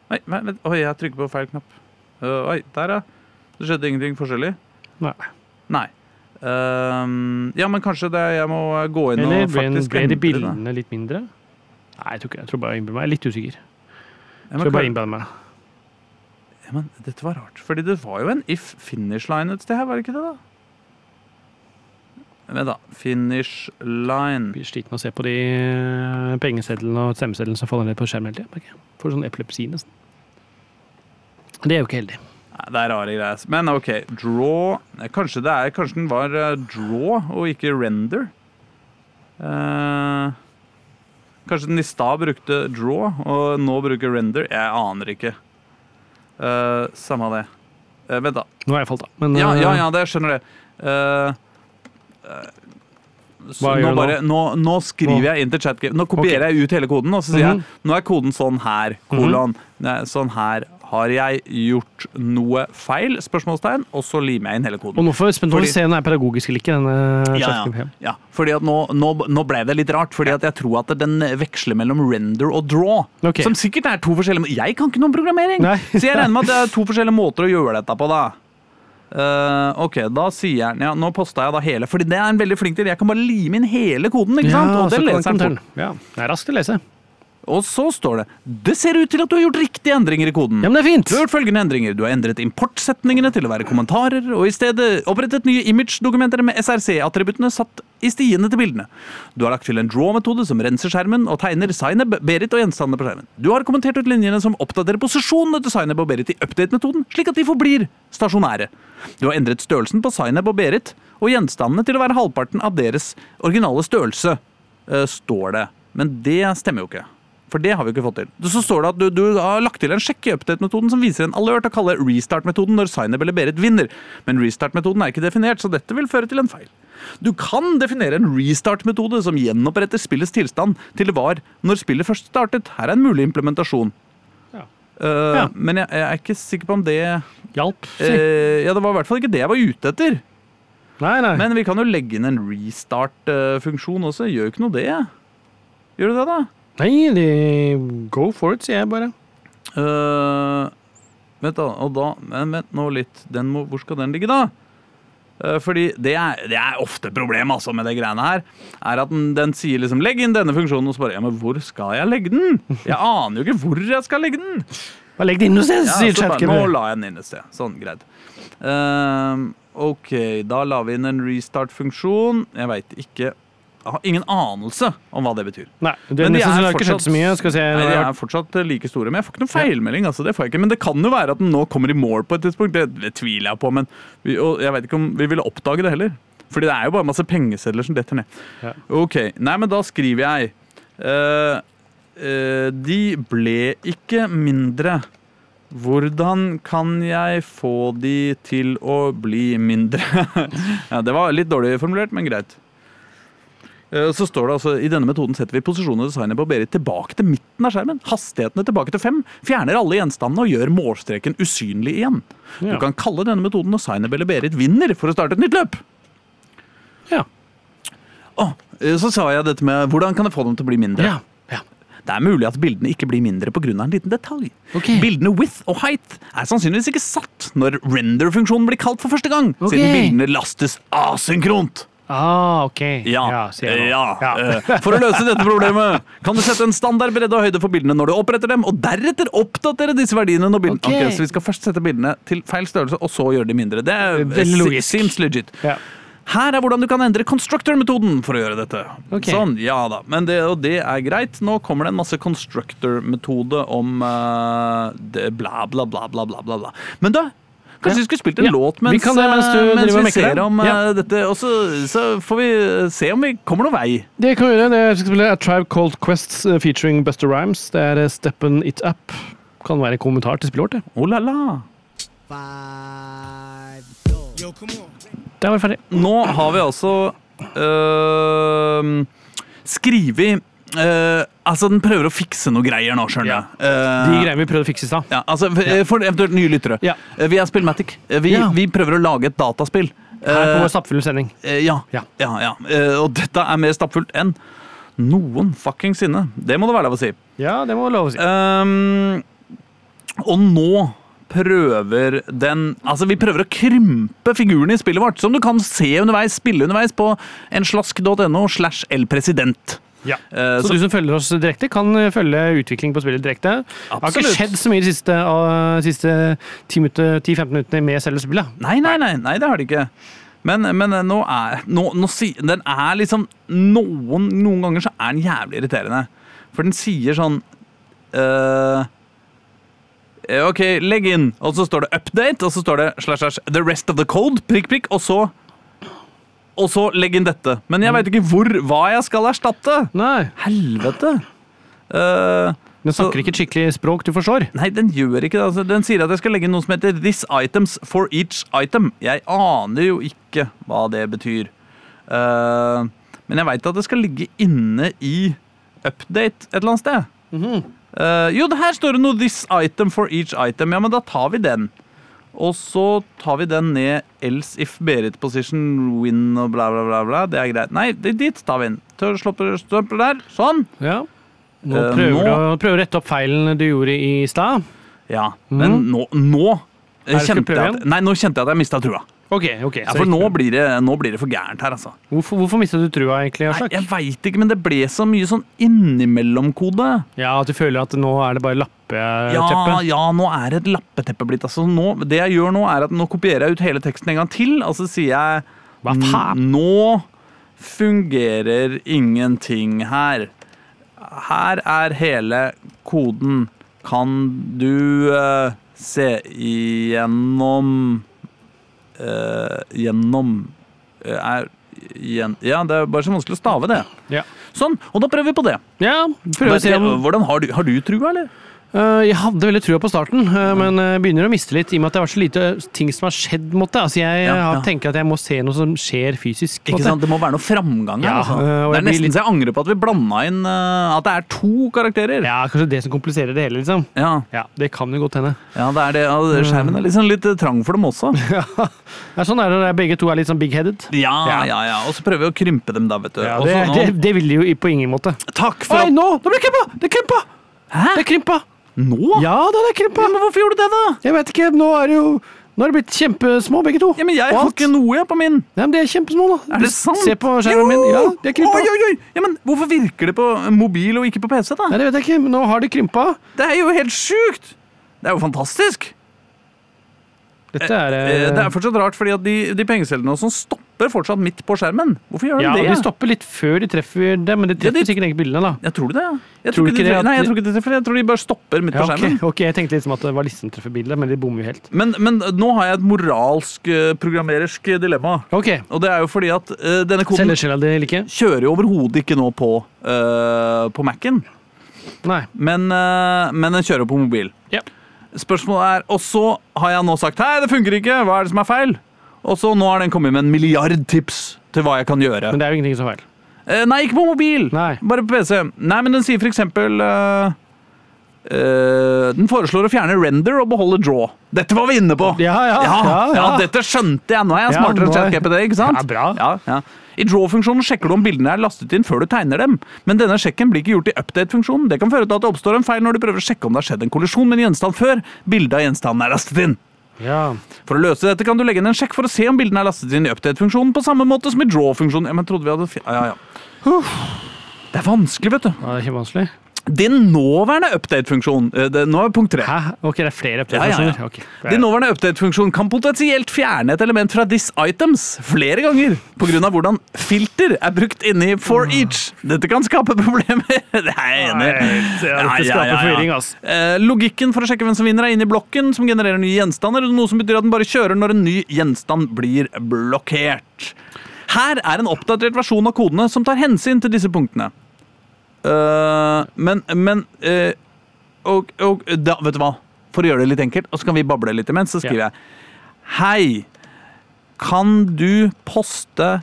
Vent, vent. Oi, jeg trykker på feil knapp. Uh, oi, der, ja. Det skjedde ingenting forskjellig. Nei. Nei. Ehm, ja, men kanskje det, jeg må gå inn Eller og ble, faktisk ble de bildene litt mindre? Nei, jeg tror ikke. Jeg tror bare jeg innbiller meg. Jeg er litt usikker. Ja, Jeg men, tror jeg bare innbiller meg. ja, men dette var rart. Fordi det var jo en if finish line et sted her, var det ikke det, da? Vent, da. Finish line. Blir sliten av å se på de eh, pengesedlene og stemmesedlene som faller ned på skjermen hele tida. Får sånn epilepsi, nesten. Det er jo ikke heldig. Det er rare greier. Men OK, draw Kanskje, det er, kanskje den var eh, draw og ikke render? Eh, kanskje den i stad brukte draw, og nå bruker render? Jeg aner ikke. Eh, samme det. Eh, vent, da. Nå har jeg falt av. Men Ja, eh, ja, ja, det jeg skjønner det. Eh, Hva gjør nå? bare, nå, nå skriver Nå? jeg inn til chatgame. Nå kopierer jeg ut hele koden, og så sier Mhm. jeg nå er koden sånn her, kolon. Nei, sånn her. Har jeg gjort noe feil? Spørsmålstegn. Og så limer jeg inn hele koden. Og nå får vi spent på Fordi- ser om den er pedagogisk eller ikke. denne Ja, ja, ja. Fordi at nå, nå, nå ble det litt rart, fordi at jeg tror at den veksler mellom render og draw. Okay. Som sikkert er to forskjellige Jeg kan ikke noe om programmering! Nei. Så jeg regner med at det er to forskjellige måter å gjøre dette på, da. Uh, ok, da sier jeg, ja, Nå posta jeg da hele, Fordi det er en veldig flink til. Jeg kan bare lime inn hele koden, ikke sant? Og så det leser den fort. Ja, det er raskt å lese. Og så står det Det ser ut til at du har gjort riktige endringer i koden. Ja, men det er fint! Du har gjort følgende endringer. Du har endret importsetningene til å være kommentarer, og i stedet opprettet nye image-dokumenter med SRC-attributtene satt i stiene til bildene. Du har lagt til en draw-metode som renser skjermen og tegner Zainab, Berit og gjenstandene på skjermen. Du har kommentert ut linjene som oppdaterer posisjonene til Zainab og Berit i update-metoden, slik at de forblir stasjonære. Du har endret størrelsen på Zainab og Berit og gjenstandene til å være halvparten av deres originale størrelse, eh, står det. Men det stemmer jo ikke. For det har vi ikke fått til. Så står det at du, du har lagt til en sjekk i update-metoden som viser en alert å kalle restart-metoden når Zainab eller Berit vinner. Men restart-metoden er ikke definert, så dette vil føre til en feil. Du kan definere en restart-metode som gjenoppretter spillets tilstand til det var når spillet først startet. Her er en mulig implementasjon. Ja. Eh, Ja. Men jeg, jeg er ikke sikker på om det Hjalp. si. eh, Ja, det var i hvert fall ikke det jeg var ute etter. Nei, nei. Men vi kan jo legge inn en restart-funksjon også. Gjør jo ikke noe det. Gjør du det, da? Nei, de go for it, sier jeg bare. Uh, vent da, og da Men vent nå litt. Den må, hvor skal den ligge, da? Uh, fordi det er, det er ofte problemet altså, med det greiene her. Er at den, den sier liksom 'legg inn denne funksjonen', og så bare ja, men hvor skal jeg legge den? Jeg aner jo ikke hvor jeg skal legge den! Bare legg den inn noe sted, Ja, sier så bare, nå la jeg den inn et sted. Sånn, greit. Uh, ok, da la vi inn en restart-funksjon. Jeg veit ikke Jeg har ingen anelse om hva det betyr. Nei, det Men de er er fortsatt- så mye. Skal si. Nei, De er fortsatt eh, like store, men jeg får ikke noen feilmelding. altså, det får jeg ikke. Men det kan jo være at den nå kommer i mål på et tidspunkt. Det, det tviler jeg på, men vi, jeg vet ikke om vi ville oppdage det heller. Fordi det er jo bare masse pengesedler som detter ned. Ja. Ok, nei, men da skriver jeg uh, uh, De ble ikke mindre. Hvordan kan jeg få de til å bli mindre? ja, det var litt dårlig formulert, men greit. Eh, Så står det altså, I denne metoden setter vi posisjonen og designet på Berit tilbake til midten av skjermen. Hastighetene tilbake til fem. Fjerner alle gjenstandene og gjør målstreken usynlig igjen. Ja. Du kan kalle denne metoden når Zainab eller Berit vinner for å starte et nytt løp. Ja. Eh, så sa jeg dette med hvordan kan jeg få dem til å bli mindre. Ja. ja. Det er mulig at bildene ikke blir mindre pga. en liten detalj. Ok. Bildene width og height er sannsynligvis ikke satt når render-funksjonen blir kalt for første gang, okay. siden bildene lastes asynkront. Ah, ok. Ja, ja. Ja. eh, For å løse dette problemet kan du sette en standard bredde og høyde for bildene når du oppretter dem, og deretter oppdatere disse verdiene når bildene okay. okay Så vi skal først sette bildene til feil størrelse, og så gjøre de mindre. Det er Veldig seems legit. Ja. Her er hvordan du kan endre constructor-metoden for å gjøre dette. Okay. Sånn, ja da. Men det, og det er greit. Nå kommer det en masse constructor-metode om uh, det, bla, bla, bla, bla, bla. bla. Men da Kanskje Ja. vi skulle spilt en Ja. låt mens, Vi kan det mens du eh, mens driver vi ser om eh, Ja. dette. Og så, så får vi se om vi kommer noen vei. Det kan vi gjøre. Det er, skal spille A Tribe Called Quests eh, featuring Buster Rhymes. Det er eh, Steppen It Up. Kan være en kommentar til spillet vårt. det. Oh la la. Yo. Der var vi ferdig. Nå har vi altså øh, skrevet øh, Altså, den prøver å fikse noe greier nå, skjønner jeg. De Eh, greiene vi prøvde å fikse i stad. ja, altså, for- For eventuelt nye lyttere. Ja. Eh, Vi er Spillmatic. Vi, Ja. vi prøver å lage et dataspill. Her på vår stappfulle sending. eh, ja. Ja. ja, ja. Eh, Og dette er mer stappfullt enn noen fuckings sinne. Det må det være lov å si. Ja, det må være lov å si. Um, og nå prøver den Altså, vi prøver å krympe figurene i spillet vårt, som du kan se underveis, spille underveis på enslask.no slash elpresident. Ja. Eh, Så, du som følger oss direkte, kan eh, følge utvikling på spillet direkte. Det har ikke skjedd så mye de siste, uh, siste 10-15 minuttene med selve spillet. Nei, nei, nei, nei, det har de ikke. Men, men eh, nå er nå, nå Den er liksom noen, noen ganger så er den jævlig irriterende. For den sier sånn eh, eh, OK, legg inn. Og så står det 'update', og så står det slash, slash, 'the rest of the code', prikk, prikk, og så Og så legg inn dette. Men jeg veit ikke hvor, hva jeg skal erstatte. Nei, Helvete. Uh, Den Så- snakker ikke et skikkelig språk du forstår. Nei, den gjør ikke det. Altså, den sier at jeg skal legge inn noe som heter 'this items for each item'. Jeg aner jo ikke hva det betyr. Uh, men jeg veit at det skal ligge inne i update et eller annet sted. Eh, jo, det her står det noe 'this item for each item'. Ja, men da tar vi den. Og så tar vi den ned 'else if Berit position win' og bla, bla, bla. bla. Det er greit. Nei, det, dit tar vi den. Tør slå stopper der. Sånn. Ja. Nå Eh, prøver du å rette opp feilen du gjorde i stad. Ja, men nå, nå eh, kjente jeg at. Nei, nå kjente jeg at jeg mista trua. Ok, ok. Ja, for nå blir, det, nå blir det for gærent her, altså. Hvorfor, hvorfor mistet du trua, egentlig, Nei, jeg veit ikke, men det ble så mye sånn innimellom-kode. Ja, At du føler at nå er det bare Ja, lappeteppe? ja, nå er det et lappeteppe blitt. Altså, nå, det jeg gjør nå, er at nå kopierer jeg ut hele teksten en gang til, og så sier jeg Hva faen? Nå fungerer ingenting her. Her er hele koden. Kan du uh, se igjennom uh, Gjennom uh, er, gjen, Ja, det er bare så vanskelig å stave det. Ja. Sånn, og da prøver vi på det. Ja, prøver å se om Hvordan har du, har du trua, eller? Eh, Jeg hadde veldig trua på starten, eh, men jeg begynner å miste litt i og med at det har vært så lite ting som har skjedd. Måtte. Altså, jeg Ja, har- ja. tenker at jeg må se noe som skjer fysisk. Ikke sant? Det må være noe framgang her. Ja, altså. Det er nesten litt- så jeg angrer på at vi blanda inn at det er to karakterer. Ja, Kanskje det som kompliserer det hele, liksom. Ja, Ja, Det kan jo godt hende. ja det er det. Og skjermen er liksom litt øh, trang for dem også. Ja, sånn er det begge to er litt sånn big-headed. Ja, Ja. ja, ja. Og så prøver vi å krympe dem, da, vet du. Ja, det, Også, nå- det, det vil de jo på ingen måte. Takk for Oi, at nå! Nå ble det krympa! Det krympa! Hæ? Det krympa! Nå? Ja da, det er krympa! Ja, men hvorfor gjorde du det, da? Jeg vet ikke, nå er det jo Nå er det blitt kjempesmå, begge to. Ja, men Jeg har ikke noe jeg på min. Ja, men De er kjempesmå, da. Er det sant? Se på skjermen min. Ja, de er krympa. Oi, oi, oi. Ja, men Hvorfor virker det på mobil og ikke på PC, da? Nei, det vet jeg ikke, men nå har de krympa. Det er jo helt sjukt! Det er jo fantastisk. Dette er Eh, eh, Det er fortsatt rart, fordi at de, de pengecellene og sånn stopper fortsatt midt på skjermen. Hvorfor gjør de Ja, det? de stopper litt før de treffer det, men de Ja, treffer de- sikkert ikke bildene, da. Jeg tror det, ja. Jeg Tror tror ikke de, at nei, jeg tror ikke de treffer. Jeg tror de bare stopper midt Ja, på skjermen. ok, Jeg tenkte liksom at det var listen treffer bildet, men de bommer jo helt. Men, men nå har jeg et moralsk eh, programmerersk dilemma. Ok, Og det er jo fordi at uh, denne koden kjører jo overhodet ikke nå på, uh, på Mac-en, Nei. men, uh, men den kjører på mobil. Ja. Spørsmålet er, Og så har jeg nå sagt hei, det funker ikke, hva er det som er feil? Og så nå har den kommet med en milliard tips til hva jeg kan gjøre. Men det er jo ingenting som er feil. Eh, nei, ikke på mobil. Nei. Bare på PC. Nei, men den sier for eksempel eh, eh, Den foreslår å fjerne render og beholde draw. Dette var vi inne på! Ja, ja, ja, ja, ja. dette skjønte jeg. Nå er jeg Ja, smartere enn nå er- ChatGPT. ikke sant? Ja, bra. Ja, ja. I draw-funksjonen sjekker du om bildene er lastet inn før du tegner dem. Men denne sjekken blir ikke gjort i update-funksjonen. Det kan føre til at det oppstår en feil når du prøver å sjekke om det har skjedd en kollisjon med en gjenstand før bildet av gjenstanden er lastet inn. Ja. For å løse dette kan du legge inn en sjekk for å se om bildene er lastet inn i update-funksjonen på samme måte som i draw-funksjonen. Ja, men trodde vi hadde... Ja, ja, ja. Det er vanskelig, vet du. ja, det er kjempevanskelig. Din nåværende update-funksjon eh, Nå er punkt tre. Hæ? Ok, det er flere Ja, ja, ja. okay. Ok. Din nåværende update-funksjon kan potensielt fjerne et element fra this items flere ganger pga. hvordan filter er brukt inni for each. Dette kan skape problemer. Det er jeg enig i. Eh, Logikken for å sjekke hvem som vinner, er inni blokken, som genererer nye gjenstander. Noe som betyr at den bare kjører når en ny gjenstand blir blokkert. Her er en oppdatert versjon av kodene som tar hensyn til disse punktene. Eh, men men uh, og, og da, vet du hva? For å gjøre det litt enkelt, og så kan vi bable litt imens, så skriver Ja. jeg Hei, kan du poste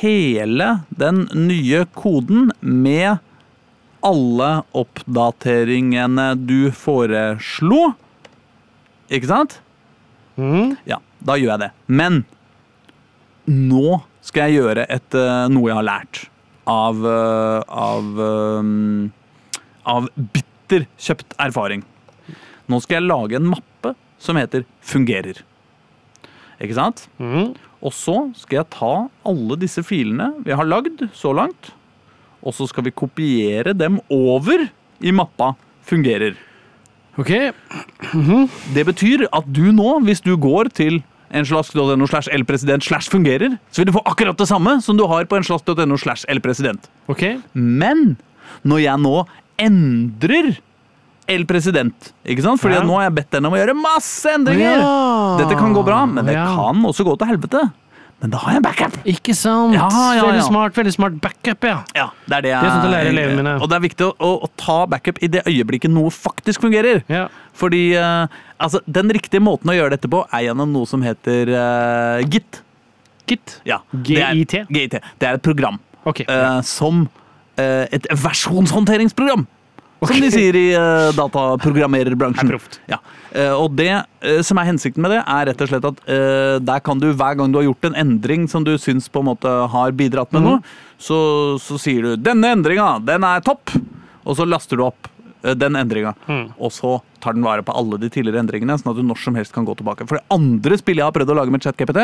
hele den nye koden med alle oppdateringene du foreslo? Ikke sant? Mm. Ja, da gjør jeg det. Men nå skal jeg gjøre et, eh, noe jeg har lært av, eh, av, eh, av bitter kjøpt erfaring. Nå skal jeg lage en mappe som heter fungerer. Ikke sant? Mm. Og så skal jeg ta alle disse filene vi har lagd så langt, og så skal vi kopiere dem over i mappa fungerer. Ok, Det betyr at du nå, hvis du går til enslask.no slash lpresident slash fungerer, så vil du få akkurat det samme som du har på enslask.no slash lpresident. Okay. Men når jeg nå endrer el-president, ikke sant? Fordi Ja. nå har jeg bedt den om å gjøre masse endringer. Ja. Dette kan gå bra, men det Ja. kan også gå til helvete. Men da har jeg en backup. Ikke sant? Ja, ja, Veldig smart, veldig smart backup, ja. Ja, det er det jeg Det er sånt å lære elevene mine. Og det er viktig å, å, ta backup i det øyeblikket noe faktisk fungerer. ja. Fordi uh, altså, den riktige måten å gjøre dette på, er gjennom noe som heter uh, Git. Git. Ja, det er- GIT? GIT. Det er et program Ok. uh, som et versjonshåndteringsprogram. Som de sier i uh, dataprogrammererbransjen. Er. Ja. Uh, og det uh, som er hensikten med det, er rett og slett at der kan du hver gang du har gjort en endring som du syns på en måte har bidratt med mm. noe, så, så sier du 'denne endringa, den er topp', og så laster du opp den endringa. Mm. Og så tar den vare på alle de tidligere endringene, sånn at du når som helst kan gå tilbake. For det andre spillet jeg har prøvd å lage med ChatGPT,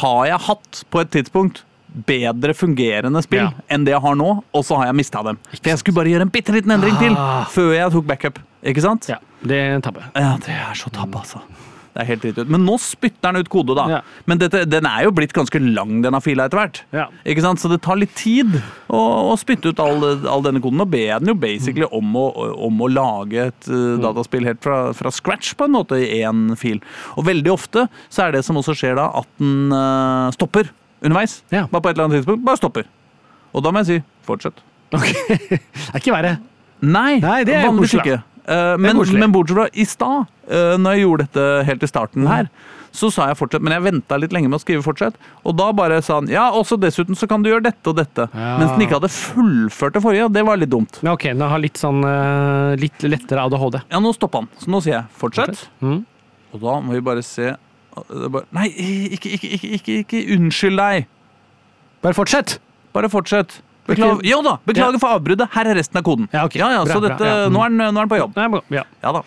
har jeg hatt på et tidspunkt bedre fungerende spill Ja. enn det jeg har nå, og så har jeg mista dem. For jeg skulle bare gjøre en bitte liten endring til Ah. før jeg tok backup. Ikke sant? Ja, det er en tabbe. Ja, det er så tabbe, altså. Det er helt dritt ut. Men nå spytter den ut kode, da. Ja. Men dette, den er jo blitt ganske lang, denne fila, etter hvert. Ja. Ikke sant? Så det tar litt tid å, å spytte ut all, all denne koden. Nå ber den jo basically om å, om å lage et uh, dataspill helt fra, fra scratch, på en måte, i én fil. Og veldig ofte så er det som også skjer da, at den uh, stopper underveis. Ja. Bare på et eller annet tidspunkt. Bare stopper. Og da må jeg si fortsett. Ok. Det er ikke verre. Nei, Nei, det er vanligvis ikke. Eh, men, men bortsett fra i stad, uh, når jeg gjorde dette helt i starten her, så sa jeg fortsett, men jeg venta litt lenge med å skrive fortsett. Og da bare sa han ja, også dessuten så kan du gjøre dette og dette. Ja. Mens den ikke hadde fullført det forrige, og det var litt dumt. Men ok, den har litt sånn eh, litt lettere ADHD. Ja, nå stoppa han, så nå sier jeg fortsett. Mm. Og da må vi bare se bare, Nei, ikke, ikke, ikke, ikke, ikke unnskyld deg. Bare fortsett! Bare fortsett. Beklager, jo da, beklager for avbruddet. Her er resten av koden. Ja, okay. ja, ja, Bra, så bra, dette, ja. Nå, er den, nå er den på jobb. Ja. Ja da.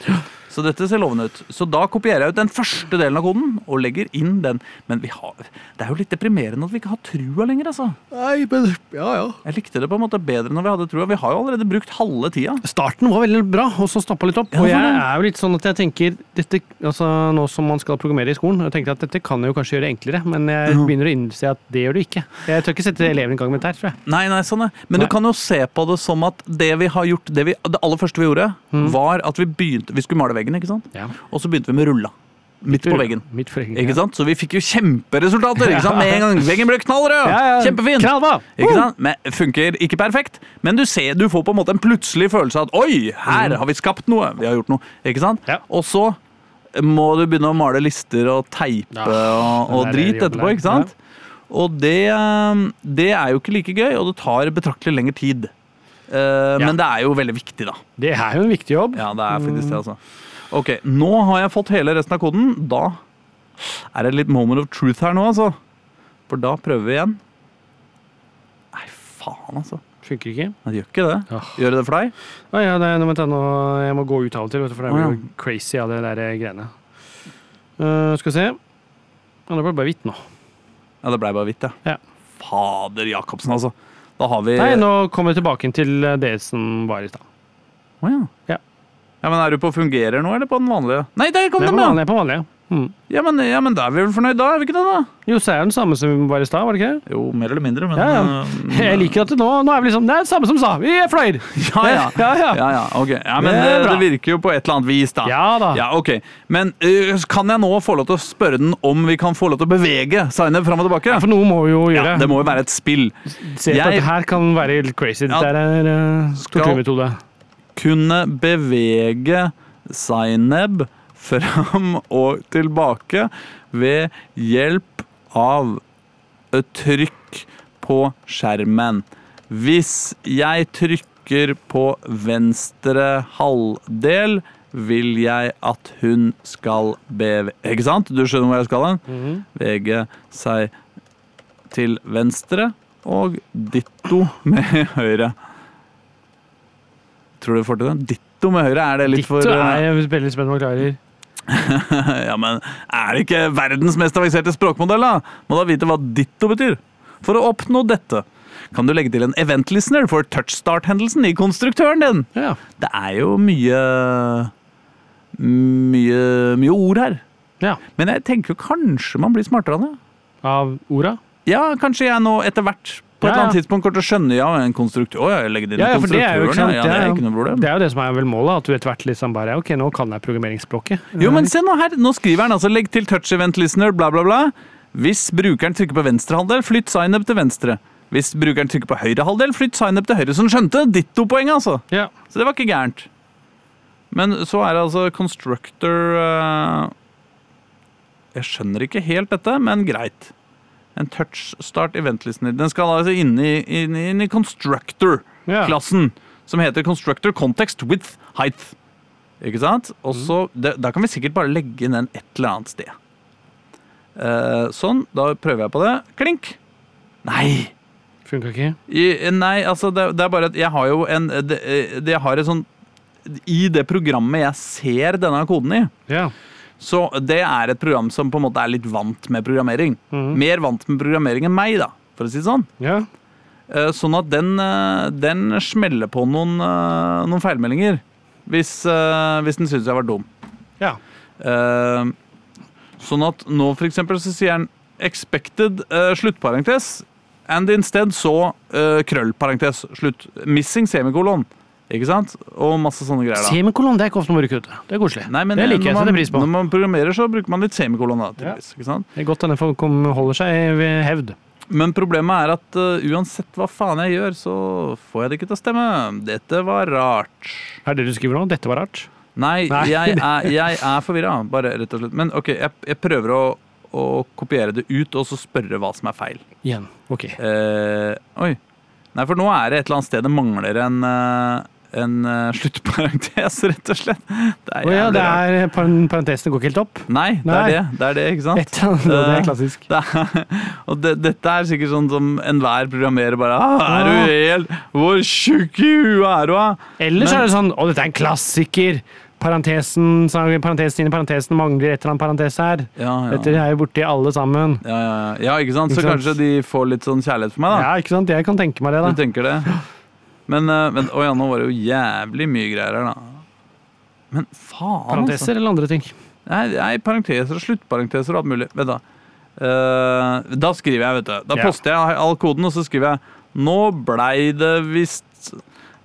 Så dette ser lovende ut. Så da kopierer jeg ut den første delen av koden og legger inn den. Men vi har, det er jo litt deprimerende at vi ikke har trua lenger, altså. Nei, men ja, ja. Jeg likte det på en måte bedre når vi hadde trua. Vi har jo allerede brukt halve tida. Starten var veldig bra, og så stoppa litt opp. Ja, og jeg det. er jo litt sånn at jeg tenker dette, altså Nå som man skal programmere i skolen, jeg tenker at dette kan jeg jo kanskje gjøre enklere, men jeg mm. begynner å innse at det gjør det ikke. Jeg tør ikke sette eleven i gang med dette her, tror jeg. Nei, nei, sånn er. Men Nei. du kan jo se på det som at det vi har gjort Det, vi, det aller første vi gjorde, Mm. var at vi begynte Vi skulle male veggen, ikke sant? Ja. Og så begynte vi med rulla. Midt på veggen. Midt på veggen. Ikke sant? Så vi fikk jo kjemperesultater ikke sant? med en gang. Veggen ble knallrød! Ja, ja. Kjempefin! Kralva! Ikke sant? Men funker ikke perfekt, men du ser, du får på en måte en plutselig følelse av at oi, her har vi skapt noe. Vi har gjort noe. Ikke sant? Ja. Og så må du begynne å male lister og teipe Ja, og, og drit etterpå, ikke sant? Og det, eh, det er jo ikke like gøy, og det tar betraktelig lengre tid. Eh, Men det er jo veldig viktig, da. Det er jo en viktig jobb. Ja, det er faktisk det, altså. Ok, nå har jeg fått hele resten av koden. Da er det litt moment of truth her nå, altså. For da prøver vi igjen. Nei, faen, altså. Funker ikke. Nei, Det gjør ikke det. Åh. Gjør det det for deg? Å ja, det, nå, vent, da, nå, jeg må gå ut av og til, vet du, for det blir blir ja. jo crazy av det der greiene. Uh, skal vi se. Ja, det ble bare hvitt nå. Ja, det blei bare hvitt, ja. Ja. Fader Jacobsen, altså. Da har vi Nei, nå kommer vi tilbake til det som var i stad. Å, ja. Ja. Ja, men Er du på fungerer nå, eller på den vanlige? Nei, der kom Det den, på ja! vanlig. På vanlig. Mm. Ja men, ja, men da er vi vel fornøyd, da? Er vi ikke det, da? Jo, så er det den samme som var i stad, var det ikke det? Jo, mer eller mindre, men Ja, ja. eh, Jeg liker at det nå, nå er vi liksom Det er det samme som sa. Vi er fløyd! Ja, ja. Ja, ja. ja, ja, ok. Ja, men Det det, er bra. det virker jo på et eller annet vis, da. Ja da. Ja, ok. Men øh, kan jeg nå få lov til å spørre den om vi kan få lov til å bevege Zainab fram og tilbake? For noe må vi jo gjøre. Ja, det må jo være et spill. Se Jeg- at det her kan være litt crazy. Ja. Dette er uh, torturmetode. Kunne bevege Zaineb fram og tilbake ved hjelp av et trykk på skjermen. Hvis jeg trykker på venstre halvdel, vil jeg at hun skal bevege Ikke sant? Du skjønner hvor jeg skal hen? Mm -hmm. Vege seg til venstre og ditto med høyre. Tror du får til det? Ditto med høyre, er det litt Ditto for er jeg veldig spent på klarer. Ja, men er det ikke verdens mest avanserte språkmodell, da? Må da vite hva ditto betyr. For å oppnå dette kan du legge til en event listener for touchstart-hendelsen i konstruktøren din. Ja. Det er jo mye Mye, mye ord her. ja. Men jeg tenker jo kanskje man blir smartere av det. Av orda? Ja, kanskje jeg nå etter hvert på et Ja, eller annet tidspunkt kommer til å skjønne ja, en konstruktør Å, jeg legger det inn Ja, i konstruktøren. Ja, det er ikke noe problem. Det er jo det som er vel målet, at du etter hvert liksom bare Ok, nå kan jeg programmeringsspråket. Jo, men se nå her. Nå skriver han altså 'legg til touch event listener', bla, bla, bla. Hvis brukeren trykker på venstre halvdel, flytt signup til venstre. Hvis brukeren trykker på høyre halvdel, flytt signup til høyre. Så han skjønte ditto-poeng, altså. Ja. Så det var ikke gærent. Men så er det altså constructor eh, Jeg skjønner ikke helt dette, men greit. En touchstart i event listener. Den skal altså inn i, inn inn i constructor-klassen, Ja. som heter constructor context with height. Ikke sant? Og så, mm. Da kan vi sikkert bare legge inn den et eller annet sted. Eh, sånn, da prøver jeg på det. Klink! Nei! Funka ikke? I, nei, altså det, det er bare at jeg har jo en det, det, Jeg har et sånn I det programmet jeg ser denne koden i, Ja. Så det er et program som på en måte er litt vant med programmering. Mm. Mer vant med programmering enn meg, da, for å si det sånn. Eh, Sånn at den, eh, den smeller på noen, eh, noen feilmeldinger. Hvis, eh, hvis den syns jeg var dum. Ja. Sånn at nå for eksempel så sier han expected sluttparentes and instead så krøllparentes slutt. Missing semikolon. Ikke sant? Og masse sånne greier. da. Semikolon, det er ikke ofte man bruker, ute. Det er koselig. Nei, men det liker jeg, når setter man, pris på. Når man programmerer, så bruker man litt semikolon. da, tydeligvis, ikke sant? Det er godt denne folk holder seg ved hevd. Men problemet er at uh, uansett hva faen jeg gjør, så får jeg det ikke til å stemme. Dette var rart. Er det du skriver nå? Dette var rart. Nei, Nei. jeg er, jeg er forvirra, bare rett og slett. Men ok, jeg, jeg prøver å, å kopiere det ut og så spørre hva som er feil. Igjen. Ok. Eh, oi. Nei, for nå er det et eller annet sted det mangler en, eh, en eh, sluttparentes, rett og slett. Det er oh, ja, det er parentesene går ikke helt opp. Nei, det er det. Det er det, ikke sant? Annet, det er klassisk. Det er, og det, dette er sikkert sånn som enhver programmerer bare ah, Er du helt Hvor tjukk i huet er du, da? Ellers er det sånn Å, dette er en klassiker. Parentesen, parentesen inni parentesen mangler et eller annet parentes her. Ja, ja. Dette er jo borti alle sammen. Ja, ja, ja. ja, ikke sant? Så Ikke sant? kanskje de får litt sånn kjærlighet for meg, da. Ja, ikke sant? Jeg kan tenke meg det, da. Du tenker det? Men, eh, men å ja, nå var det jo jævlig mye greier her, da. Men faen, altså. Parenteser eller andre ting. Nei, nei, parenteser og sluttparenteser og alt mulig. Vent, da. Uh, da skriver jeg, vet du. Da Ja. poster jeg all koden, og så skriver jeg Nå blei det visst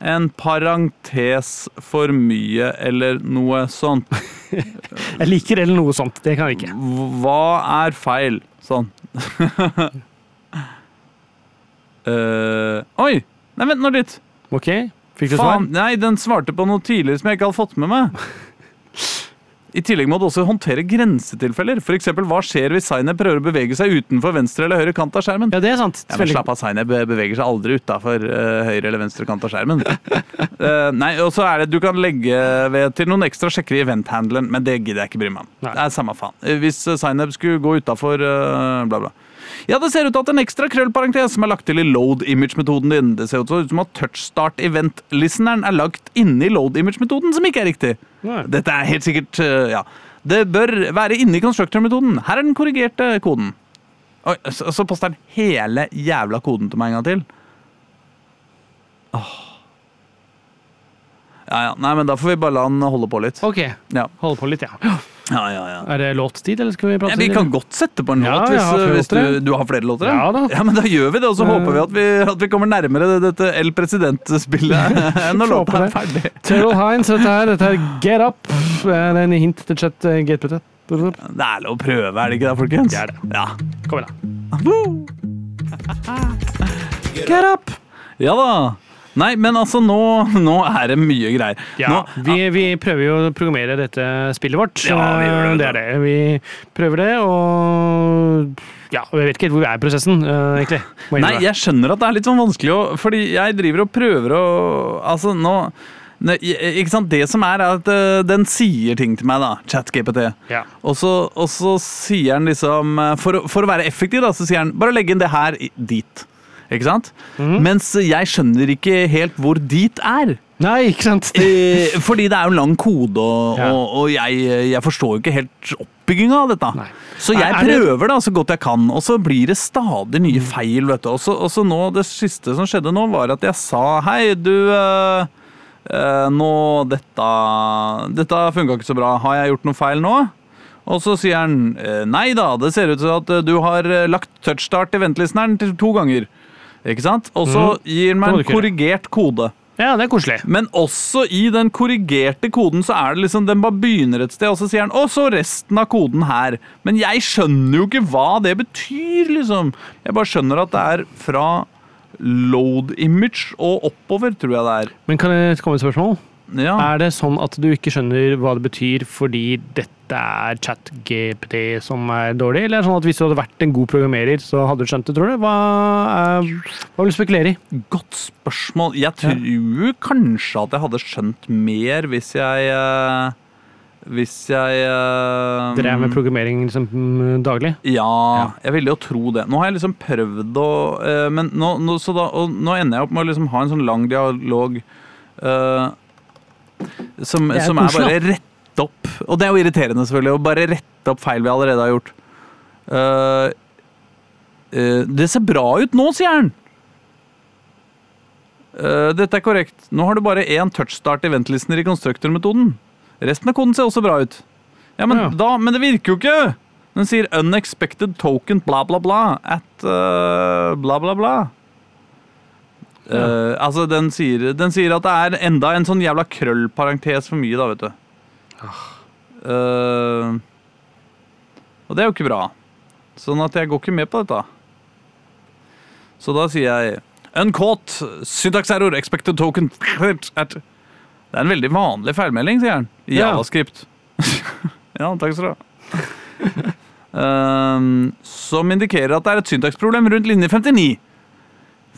en parentes for mye, eller noe sånt. Jeg liker eller noe sånt. Det kan jeg ikke. Hva er feil? Sånn. uh, oi! Nei, vent nå litt. Ok? Fikk du svar? Faen, nei, den svarte på noe tidligere som jeg ikke hadde fått med meg. I tillegg må du også håndtere grensetilfeller. For eksempel, hva skjer hvis Zainab prøver å bevege seg utenfor venstre eller høyre kant av skjermen? Ja, det er sant. Ja, men Slapp av, Zainab beveger seg aldri utafor høyre eller venstre kant av skjermen. uh, nei, og så er det Du kan legge ved til noen ekstra sjekker i event-handleren, men det gidder jeg ikke bry meg om. Det er samme faen. Eh, Hvis eh, Zainab skulle gå utafor bla, bla. Ja, det ser ut til at en ekstra krøllparentes som er lagt til i load image-metoden din. Det ser ut som at touchstart event-listeneren er lagt inni load image-metoden, som ikke er riktig. Nei. Dette er helt sikkert eh, Ja. Det bør være inni constructor-metoden. Her er den korrigerte koden. Oi, så, så poster han hele jævla koden til meg en gang til. Åh. Ja, ja. Nei, men da får vi bare la han holde på litt. Ok, Ja, hold på litt, ja. Ja, ja. ja. Er det låttid, eller skal vi prate Ja, vi kan godt sette på en låt hvis, hvis du, du har flere låter. Ja da. Ja, men da gjør vi det, og så Eh. håper vi at vi, at vi kommer nærmere dette El President-spillet når låta er ferdig. Terrell Hines, dette her, dette er Get Up. Det er en hint til chat GPT. Get Det er lov å prøve, er det ikke det, folkens? Det er det. Ja. Kom igjen, da. Get Up! Ja da. Nei, men altså, nå, nå er det mye greier. Ja, Nå, vi, vi prøver jo å programmere dette spillet vårt. Ja, vi gjør det, det er det. Vi prøver det, og ja, jeg vet ikke helt hvor vi er i prosessen, eh, egentlig. Nei, jeg skjønner at det er litt sånn vanskelig å Fordi jeg driver og prøver å Altså, nå ne, Ikke sant, det som er, er at eh, den sier ting til meg, da, ChatGPT. Ja. Og så, og så sier han liksom eh, for, for å være effektiv, da, så sier han bare legg inn det her dit. Ikke sant? Mhm. Mens jeg skjønner ikke helt hvor dit er. Nei, ikke sant? Det... fordi det er jo en lang kode, og, Ja. og, og jeg, jeg forstår jo ikke helt oppbygginga av dette. Nei. Så jeg Er- er det- prøver da så godt jeg kan, og så blir det stadig nye feil. vet du. Og så, og så nå, Det siste som skjedde nå, var at jeg sa hei, du øh, øh, Nå, dette Dette funka ikke så bra. Har jeg gjort noe feil nå? Og så sier han eh, nei da, det ser ut til at du har lagt touchstart i ventelisten her til to ganger. Ikke sant? Og så gir den meg en korrigert kode. Ja, det er koselig. Men også i den korrigerte koden så er det liksom Den bare begynner et sted, og så sier han 'Å, så resten av koden her'. Men jeg skjønner jo ikke hva det betyr, liksom. Jeg bare skjønner at det er fra load image og oppover, tror jeg det er. Men kan det komme et spørsmål? Ja. Er det sånn at du ikke skjønner hva det betyr fordi dette er chat-GPT som er dårlig, eller er det sånn at hvis du hadde vært en god programmerer, så hadde du skjønt det, tror du? Hva, er, hva vil du spekulere i? Godt spørsmål. Jeg tror kanskje at jeg hadde skjønt mer hvis jeg eh, Hvis jeg uh, Drev med programmering liksom, mm, daglig? Ja, jeg ville jo tro det. Nå har jeg liksom prøvd å uh, Men nå, nå, så da, og nå ender jeg opp med å liksom ha en sånn lang dialog eh, som, er som er bare rette opp Og det er jo irriterende, selvfølgelig, å bare rette opp feil vi allerede har gjort. Uh, uh, det ser bra ut nå, sier han. Uh, dette er korrekt. Nå har du bare én touchstart i ventlisten i rekonstruktormetoden. Resten av koden ser også bra ut. Ja, men, Ja. Da, men det virker jo ikke! Den sier 'unexpected token bla, bla, bla' at bla, bla, bla, Eh, altså, den sier, den sier at det er enda en sånn jævla krøllparentes for mye, da, vet du. Uh, og det er jo ikke bra. Sånn at jeg går ikke med på dette. Så da sier jeg Uncaught, syntax error, expected token at Det er en veldig vanlig feilmelding, sier han. I Ja. javascript. ja, takk skal du ha. Ehm, som indikerer at det er et syntaksproblem rundt linje 59.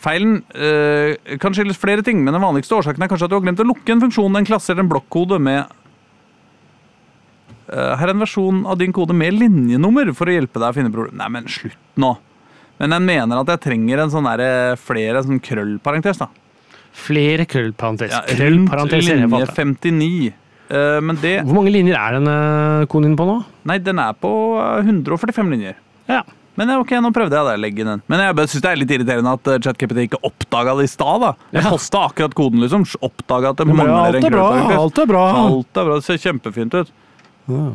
Feilen øh, kan skyldes flere ting, men den vanligste årsaken er kanskje at du har glemt å lukke en funksjon, en klasse eller en blokkode med Eh, Her er en versjon av din kode med linjenummer for å hjelpe deg å finne problem. Nei, men slutt nå. Men jeg mener at jeg trenger en sånn der, eh, flere sånn krøllparentes, da. Flere krøllparentes. Ja, rundt linje 59. Uh, men det Hvor mange linjer er den koden din på nå? Nei, den er på eh, 145 linjer. Ja. Men eh, ok, nå prøvde jeg det. Legge den. Men jeg syns det er litt irriterende at ChatKPT ikke oppdaga det i stad. da. Jeg Ja. posta akkurat koden, liksom. Oppdaga at det mangler alt en er bra, krøllparentes. alt er bra. Alt er bra. Det ser kjempefint ut. Ja.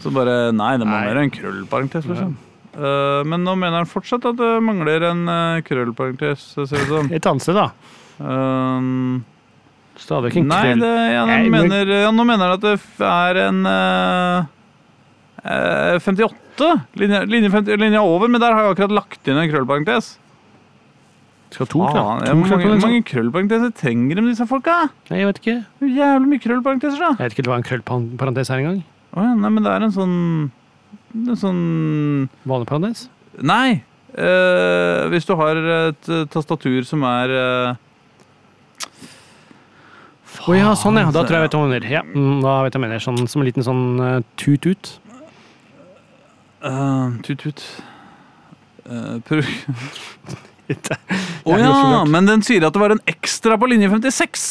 Så bare Nei, det mangler Nei. en krøllparentes, liksom. Eh, men nå mener han fortsatt at det mangler en uh, krøllparentes, ser det ut som. Et annet sted, da. Uh, Stadig ikke en nei, krøll. det, ja, Nei, mener, ja, nå mener han at det er en eh, eh, 58. Linje, linje, 50, linja over, men der har jeg akkurat lagt inn en krøllparentes. Skal to, ah, To hvor mange, mange krøllparenteser trenger de, disse folka? Nei, jeg vet ikke. Jævlig mye krøllparenteser, da. Jeg vet ikke hva en krøllparentes er engang. Oh, ja, nei, men det er en sånn En sånn Vanlig parentes? Nei. eh, hvis du har et eh, tastatur som er eh, Å ja, sånn ja. Da tror jeg jeg vet hva du mener. Ja, mm, da vet jeg mener. Sånn, som en liten sånn uh, tut-ut. Eh, Tut-tut. Uh, Å oh, ja, men den sier at det var en ekstra på linje 56!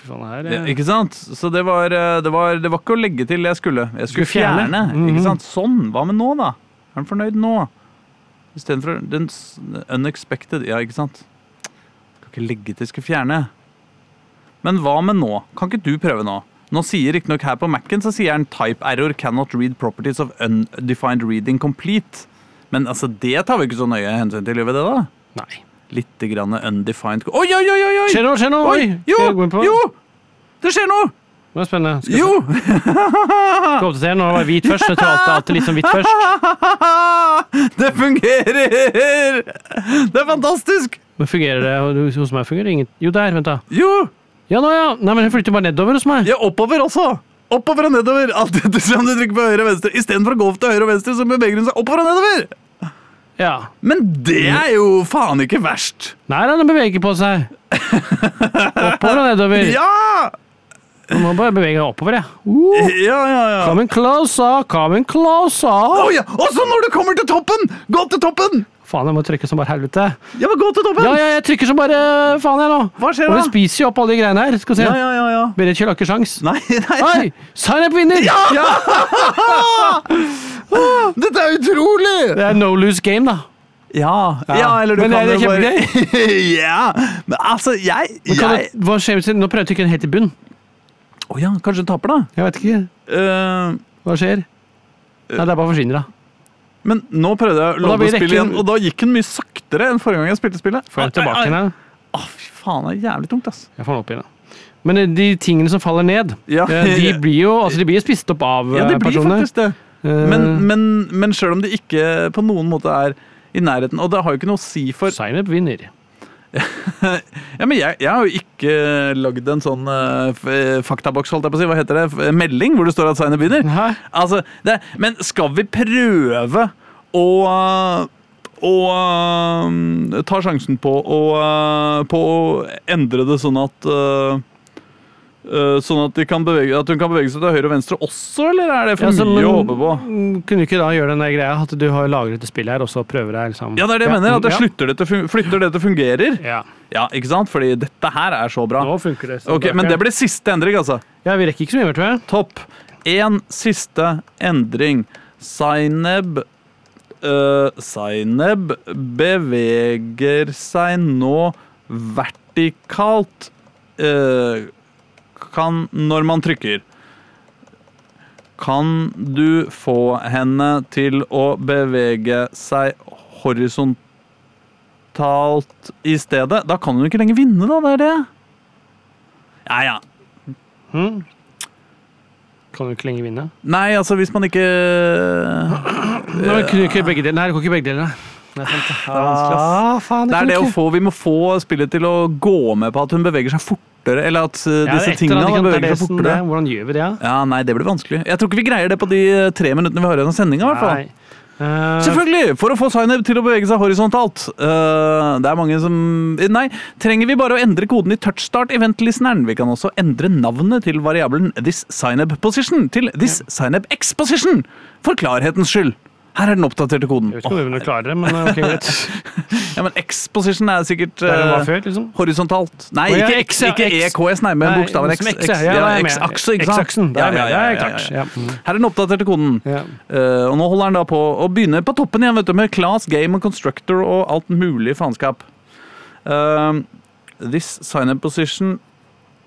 Fy faen, her Ja, eh, ikke sant? Så det var, eh, det, var, det var ikke å legge til jeg skulle. Jeg skulle fjerne. fjerne. mm -hmm. Ikke sant? Sånn. Hva med nå, da? Er han fornøyd nå? Istedenfor den unexpected. Ja, ikke sant? Skal ikke legge til skal fjerne. Men hva med nå? Kan ikke du prøve nå? Nå sier riktignok her på Mac-en så sier han 'type error cannot read properties of undefined reading complete'. Men altså, det tar vi ikke så nøye hensyn til, gjør vi det da? Nei. Litt grann undefined Oi, oi, oi! oi! Skjer noe, skjer noe! Oi, jo, jo! Det skjer noe! Det er spennende. Skal Jo! skal oppdatere når det var hvit først. Så tror alltid, alltid litt som hvit først. Det fungerer! Det er fantastisk! Men fungerer det hos meg? fungerer det ingen... Jo, der, vent da. Jo! Ja, nå ja. Nei, men hun flytter bare nedover hos meg. Ja, oppover også. Oppover og nedover. Alt etter som du trykker på høyre og venstre. Istedenfor å gå til høyre og venstre, så beveger hun seg oppover og nedover. Ja. Men det er jo faen ikke verst. Nei, den beveger på seg. Oppover og nedover. Ja! Nå må bare bevege deg oppover, jeg. Uh, Ja, ja, ja. coming closer, coming closer. Å ja! Og så når du kommer til toppen! Gå til toppen! Faen, jeg må trykke som bare helvete. Ja, men gå til toppen! Ja, ja, jeg trykker som bare faen, jeg nå. Hva skjer da? Og det spiser jo opp alle de greiene her. Skal vi se. Ja, ja, ja, ja. Berit Kjell har ikke sjans. Nei, nei. Oi! Up vinner! Ja! Dette er utrolig! Det er no lose game, da. Ja, ja eller du Men kan det bare Ja! Men altså, jeg, Men jeg du, hva skjer hvis Nå prøver jeg å trykke den helt i bunn. Å ja, kanskje du taper, da. Jeg vet ikke. Uh, Hva skjer? Nei, det er bare forsvinner, da. Men nå prøvde jeg da logge spillet rekken- igjen, og da gikk den mye saktere enn forrige gang jeg spilte spillet. Får jeg tilbake igjen? Å, fy faen, det er jævlig tungt, ass. Jeg får den opp igjen, da. Men eh, de tingene som faller ned, Ja, eh, de blir jo altså, de blir spist opp av ja de det blir personene. faktisk det. Eh, Men, men, men sjøl om det ikke på noen måte er i nærheten Og det har jo ikke noe å si for up vinner. Ja, men jeg, jeg har jo ikke lagd en sånn uh, faktaboks, holdt jeg på å si. Hva heter det? F- Melding hvor det står at signet begynner. Nei. Altså, det, men skal vi prøve å og uh, ta sjansen på å, uh, på å endre det sånn at øh, Sånn at, bevege, at hun kan bevege seg til høyre og venstre også, eller er det for Ja, mye å håpe på? Kunne du ikke da gjøre den greia at du har lagret det spillet her, og så prøver deg liksom Ja, det er det jeg mener. At jeg ja. det til, flytter det til fungerer. Ja, Ja, ikke sant? Fordi dette her er så bra. nå funker det. så Ok, Men det blir siste endring, altså. Ja, vi rekker ikke så mye mer, tror jeg. Topp. En siste endring. Zaineb uh, Zaineb beveger seg nå vertikalt eh, Kan Når man trykker. Kan du få henne til å bevege seg horisontalt i stedet? Da kan hun ikke lenger vinne, da. Det er det. Ja, ja. Hmm. Kan du ikke lenger vinne? Nei, altså hvis man ikke Nei, men kunne ikke begge deler? Nei, det går ikke begge deler. Det er det. er vanskelig, ass. Ah, Det er det å få, Vi må få spillet til å gå med på at hun beveger seg fortere. Eller at disse Ja, tingene annet, er beveger seg fortere. det- Hvordan gjør vi det? Ja? Ja, Nei, det blir vanskelig. Jeg tror ikke vi greier det på de uh, tre minuttene vi har igjen av sendinga. i hvert fall. Nei. Eh, Selvfølgelig! For å få Zainab til å bevege seg horisontalt. Uh, det er mange som Nei, trenger vi bare å endre koden i touchstart event-listeneren. Vi kan også endre navnet til variabelen this Zainab position til this Zainab x position. For klarhetens skyld. Her er den oppdaterte koden. Jeg vet ikke om vi klarer det, men ok, greit. Ja, men X-position er sikkert er uh, før, liksom. horisontalt. Nei, ikke, X, X, ikke EKS, nei, men bokstaven X. X, X, ja, ja. X-akse, ikke sant? Ja, ja, ja. Mm. Her er den oppdaterte koden. Eh, og nå holder han da på å begynne på toppen igjen, vet du, med class, game og constructor og alt mulig faenskap. Uh, this sign-up position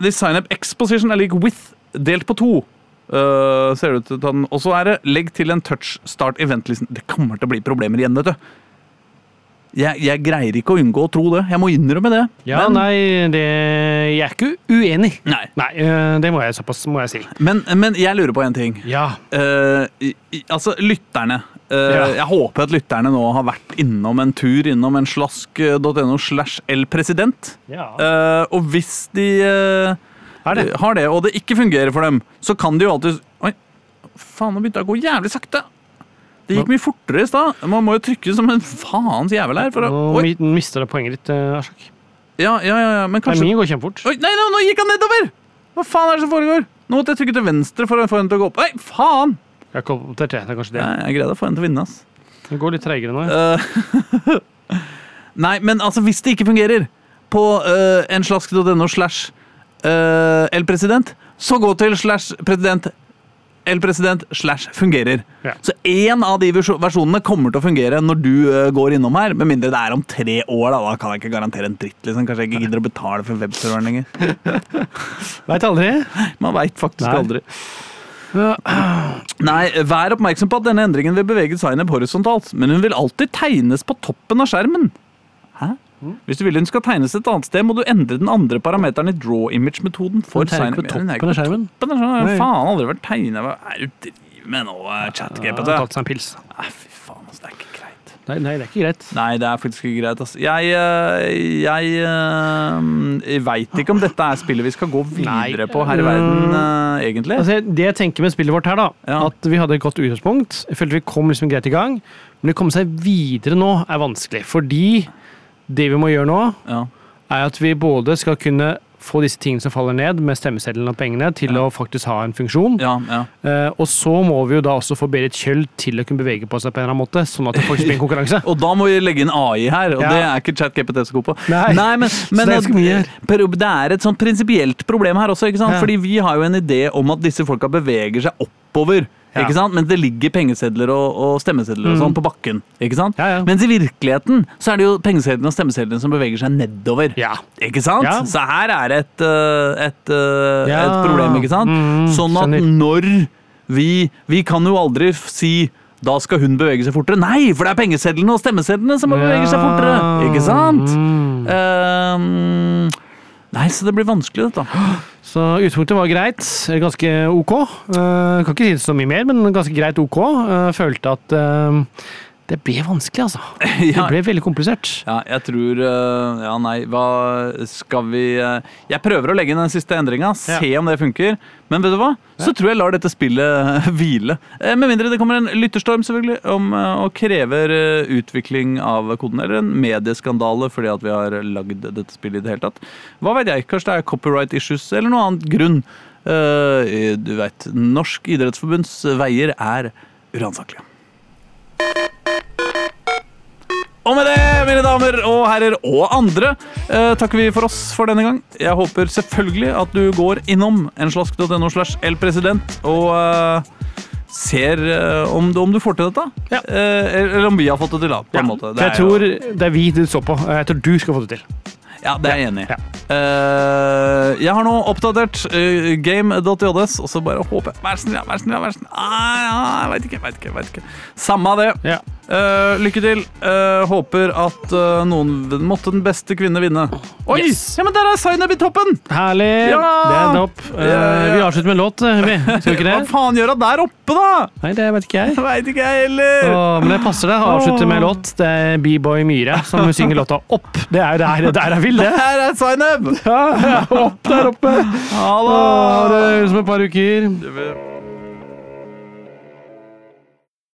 This sign-up X-position er lik with delt på to. Eh, ser det ut til den. Og så er det legg til en touch start event-listen. Det kommer til å bli problemer igjen, vet du. Jeg, jeg greier ikke å unngå å tro det. Jeg må innrømme det. Ja, Men- nei, det Jeg er ikke uenig. Nei. Nei, eh, det må jeg såpass må jeg si. Men, men jeg lurer på en ting. Ja. Uh, i- altså, lytterne. Uh, Ja. Jeg håper at lytterne nå har vært innom en tur innom en slask.no slash lpresident. ja. Uh, og hvis de Er det? har det, og det ikke fungerer for dem, så kan de jo alltid Oi, faen, nå begynte det å gå jævlig sakte. Det gikk mye fortere i stad. Man må jo trykke som en faens jævel her. For å, Nå mister du poenget ditt, eh, Aslak. ja, ja, ja, ja, men Nei, kanskje Min går kjempefort. Oi, nei, nå, nå gikk han nedover! Hva faen er det som foregår? Nå måtte jeg trykke til venstre for å få henne til å gå opp. Nei, faen! Jeg kom til tre, det er kanskje det. Nei, jeg greide å få henne til å vinne, ass. Det går litt treigere nå. ja. Eh, Nei, men altså, hvis det ikke fungerer på uh, en slask.no slash uh, elpresident, så gå til slash president elpresident slash fungerer. Ja. Så én av de versjonene kommer til å fungere når du uh, går innom her, med mindre det er om tre år. Da, da kan jeg ikke garantere en dritt. liksom. Kanskje jeg ikke gidder å betale for webserveren lenger. Veit aldri. Man veit faktisk Nei. aldri. Nei, Vær oppmerksom på at denne endringen vil bevege Zainab horisontalt, men hun vil alltid tegnes på toppen av skjermen. Hvis du vil den skal tegnes et annet sted, må du endre den andre parameteren i draw image-metoden. for Den tegner ikke Ja, er toppen av skjermen. Toppen av skjermen. Nei. Faen, aldri vært tegnet. Hva er det du driver med nå, Ja, chat-GPT? Tatt seg en pils. Nei, fy faen, altså, det er ikke greit. Nei, nei, det er ikke greit. Nei, det er faktisk ikke greit. Altså. Jeg, eh, jeg, eh, jeg veit ikke om dette er spillet vi skal gå videre på her i verden, eh, egentlig. Altså, det jeg tenker med spillet vårt her, da, Ja. at vi hadde et godt utgangspunkt. Jeg følte vi kom liksom greit i gang. Men å komme seg videre nå er vanskelig. Fordi det vi må gjøre nå, Ja. er at vi både skal kunne få disse tingene som faller ned, med stemmeseddelen og pengene, til å faktisk ha en funksjon. Ja, ja. Eh, og så må vi jo da også få Berit Kjøll til å kunne bevege på seg på en eller annen måte, sånn at det faktisk blir en konkurranse. Og da må vi legge inn AI her, og Ja. det er ikke ChatGPT så god på. Nei. men, men det er ganske per- det er et sånn prinsipielt problem her også, ikke sant? Ja. Fordi vi har jo en idé om at disse folka beveger seg oppover. Ja. Ikke sant? Men det ligger pengesedler og, og stemmesedler og Mm. sånn på bakken. Ikke sant? Ja, ja. Mens i virkeligheten så er det jo pengesedlene og stemmesedlene som beveger seg nedover. Ja. Ikke sant? Ja. Så her er det et, øh, et, Ja. et problem, ikke sant? Mm, sånn at skjønner. når vi Vi kan jo aldri si da skal hun bevege seg fortere. Nei, for det er pengesedlene og stemmesedlene som må bevege seg fortere! Ikke sant? Mm. Um, nei, så det blir vanskelig, dette. Så utgangspunktet var greit. Ganske ok. Uh, kan ikke si det så mye mer, men ganske greit ok. Uh, følte at eh, det ble vanskelig, altså. Det ble veldig komplisert. ja, jeg tror øh, Ja, nei, hva skal vi øh, Jeg prøver å legge inn den siste endringa, se om det funker. Men vet du hva? Så tror jeg lar dette spillet hvile. Eh, Med mindre det kommer en lytterstorm selvfølgelig om og krever utvikling av koden, eller en medieskandale fordi at vi har lagd dette spillet i det hele tatt. Hva vet jeg? Kanskje det er copyright issues eller noe annet grunn. Eh, du veit, Norsk idrettsforbunds veier er uransakelige. Og med det, mine damer og herrer og andre, eh, takker vi for oss for denne gang. Jeg håper selvfølgelig at du går innom enslask.no slash elpresident og eh, ser eh, om, du- om du får til dette. Ja. Eh, eller om vi har fått det til, da. På Ja, en måte. Det jeg er jo- tror det er vi du så på. Jeg tror du skal få det til. Ja, det er jeg enig i. Ja. Uh, jeg har nå oppdatert uh, game.js, og så bare håper jeg Vær snill, vær snill, vær snill. Ah, veit ikke, veit ikke, vet ikke. Samme av det. Ja. Eh, lykke til. Uh, håper at uh, noen Måtte den beste kvinne vinne. Oi! Yes. Ja, men der er Zainab i toppen! Herlig! Ja! Det er topp. Vi avslutter med en låt, Skal vi ikke det? Hva faen gjør hun der oppe, da? Nei, det vet ikke jeg. Vet ikke jeg heller. Åh, men det passer det. Avslutte med en låt. Det er B-boy Myhre som synger låta Opp. Det er der, der er vil, det. Her er Zainab! Ja, opp der oppe. Ha det som et par uker.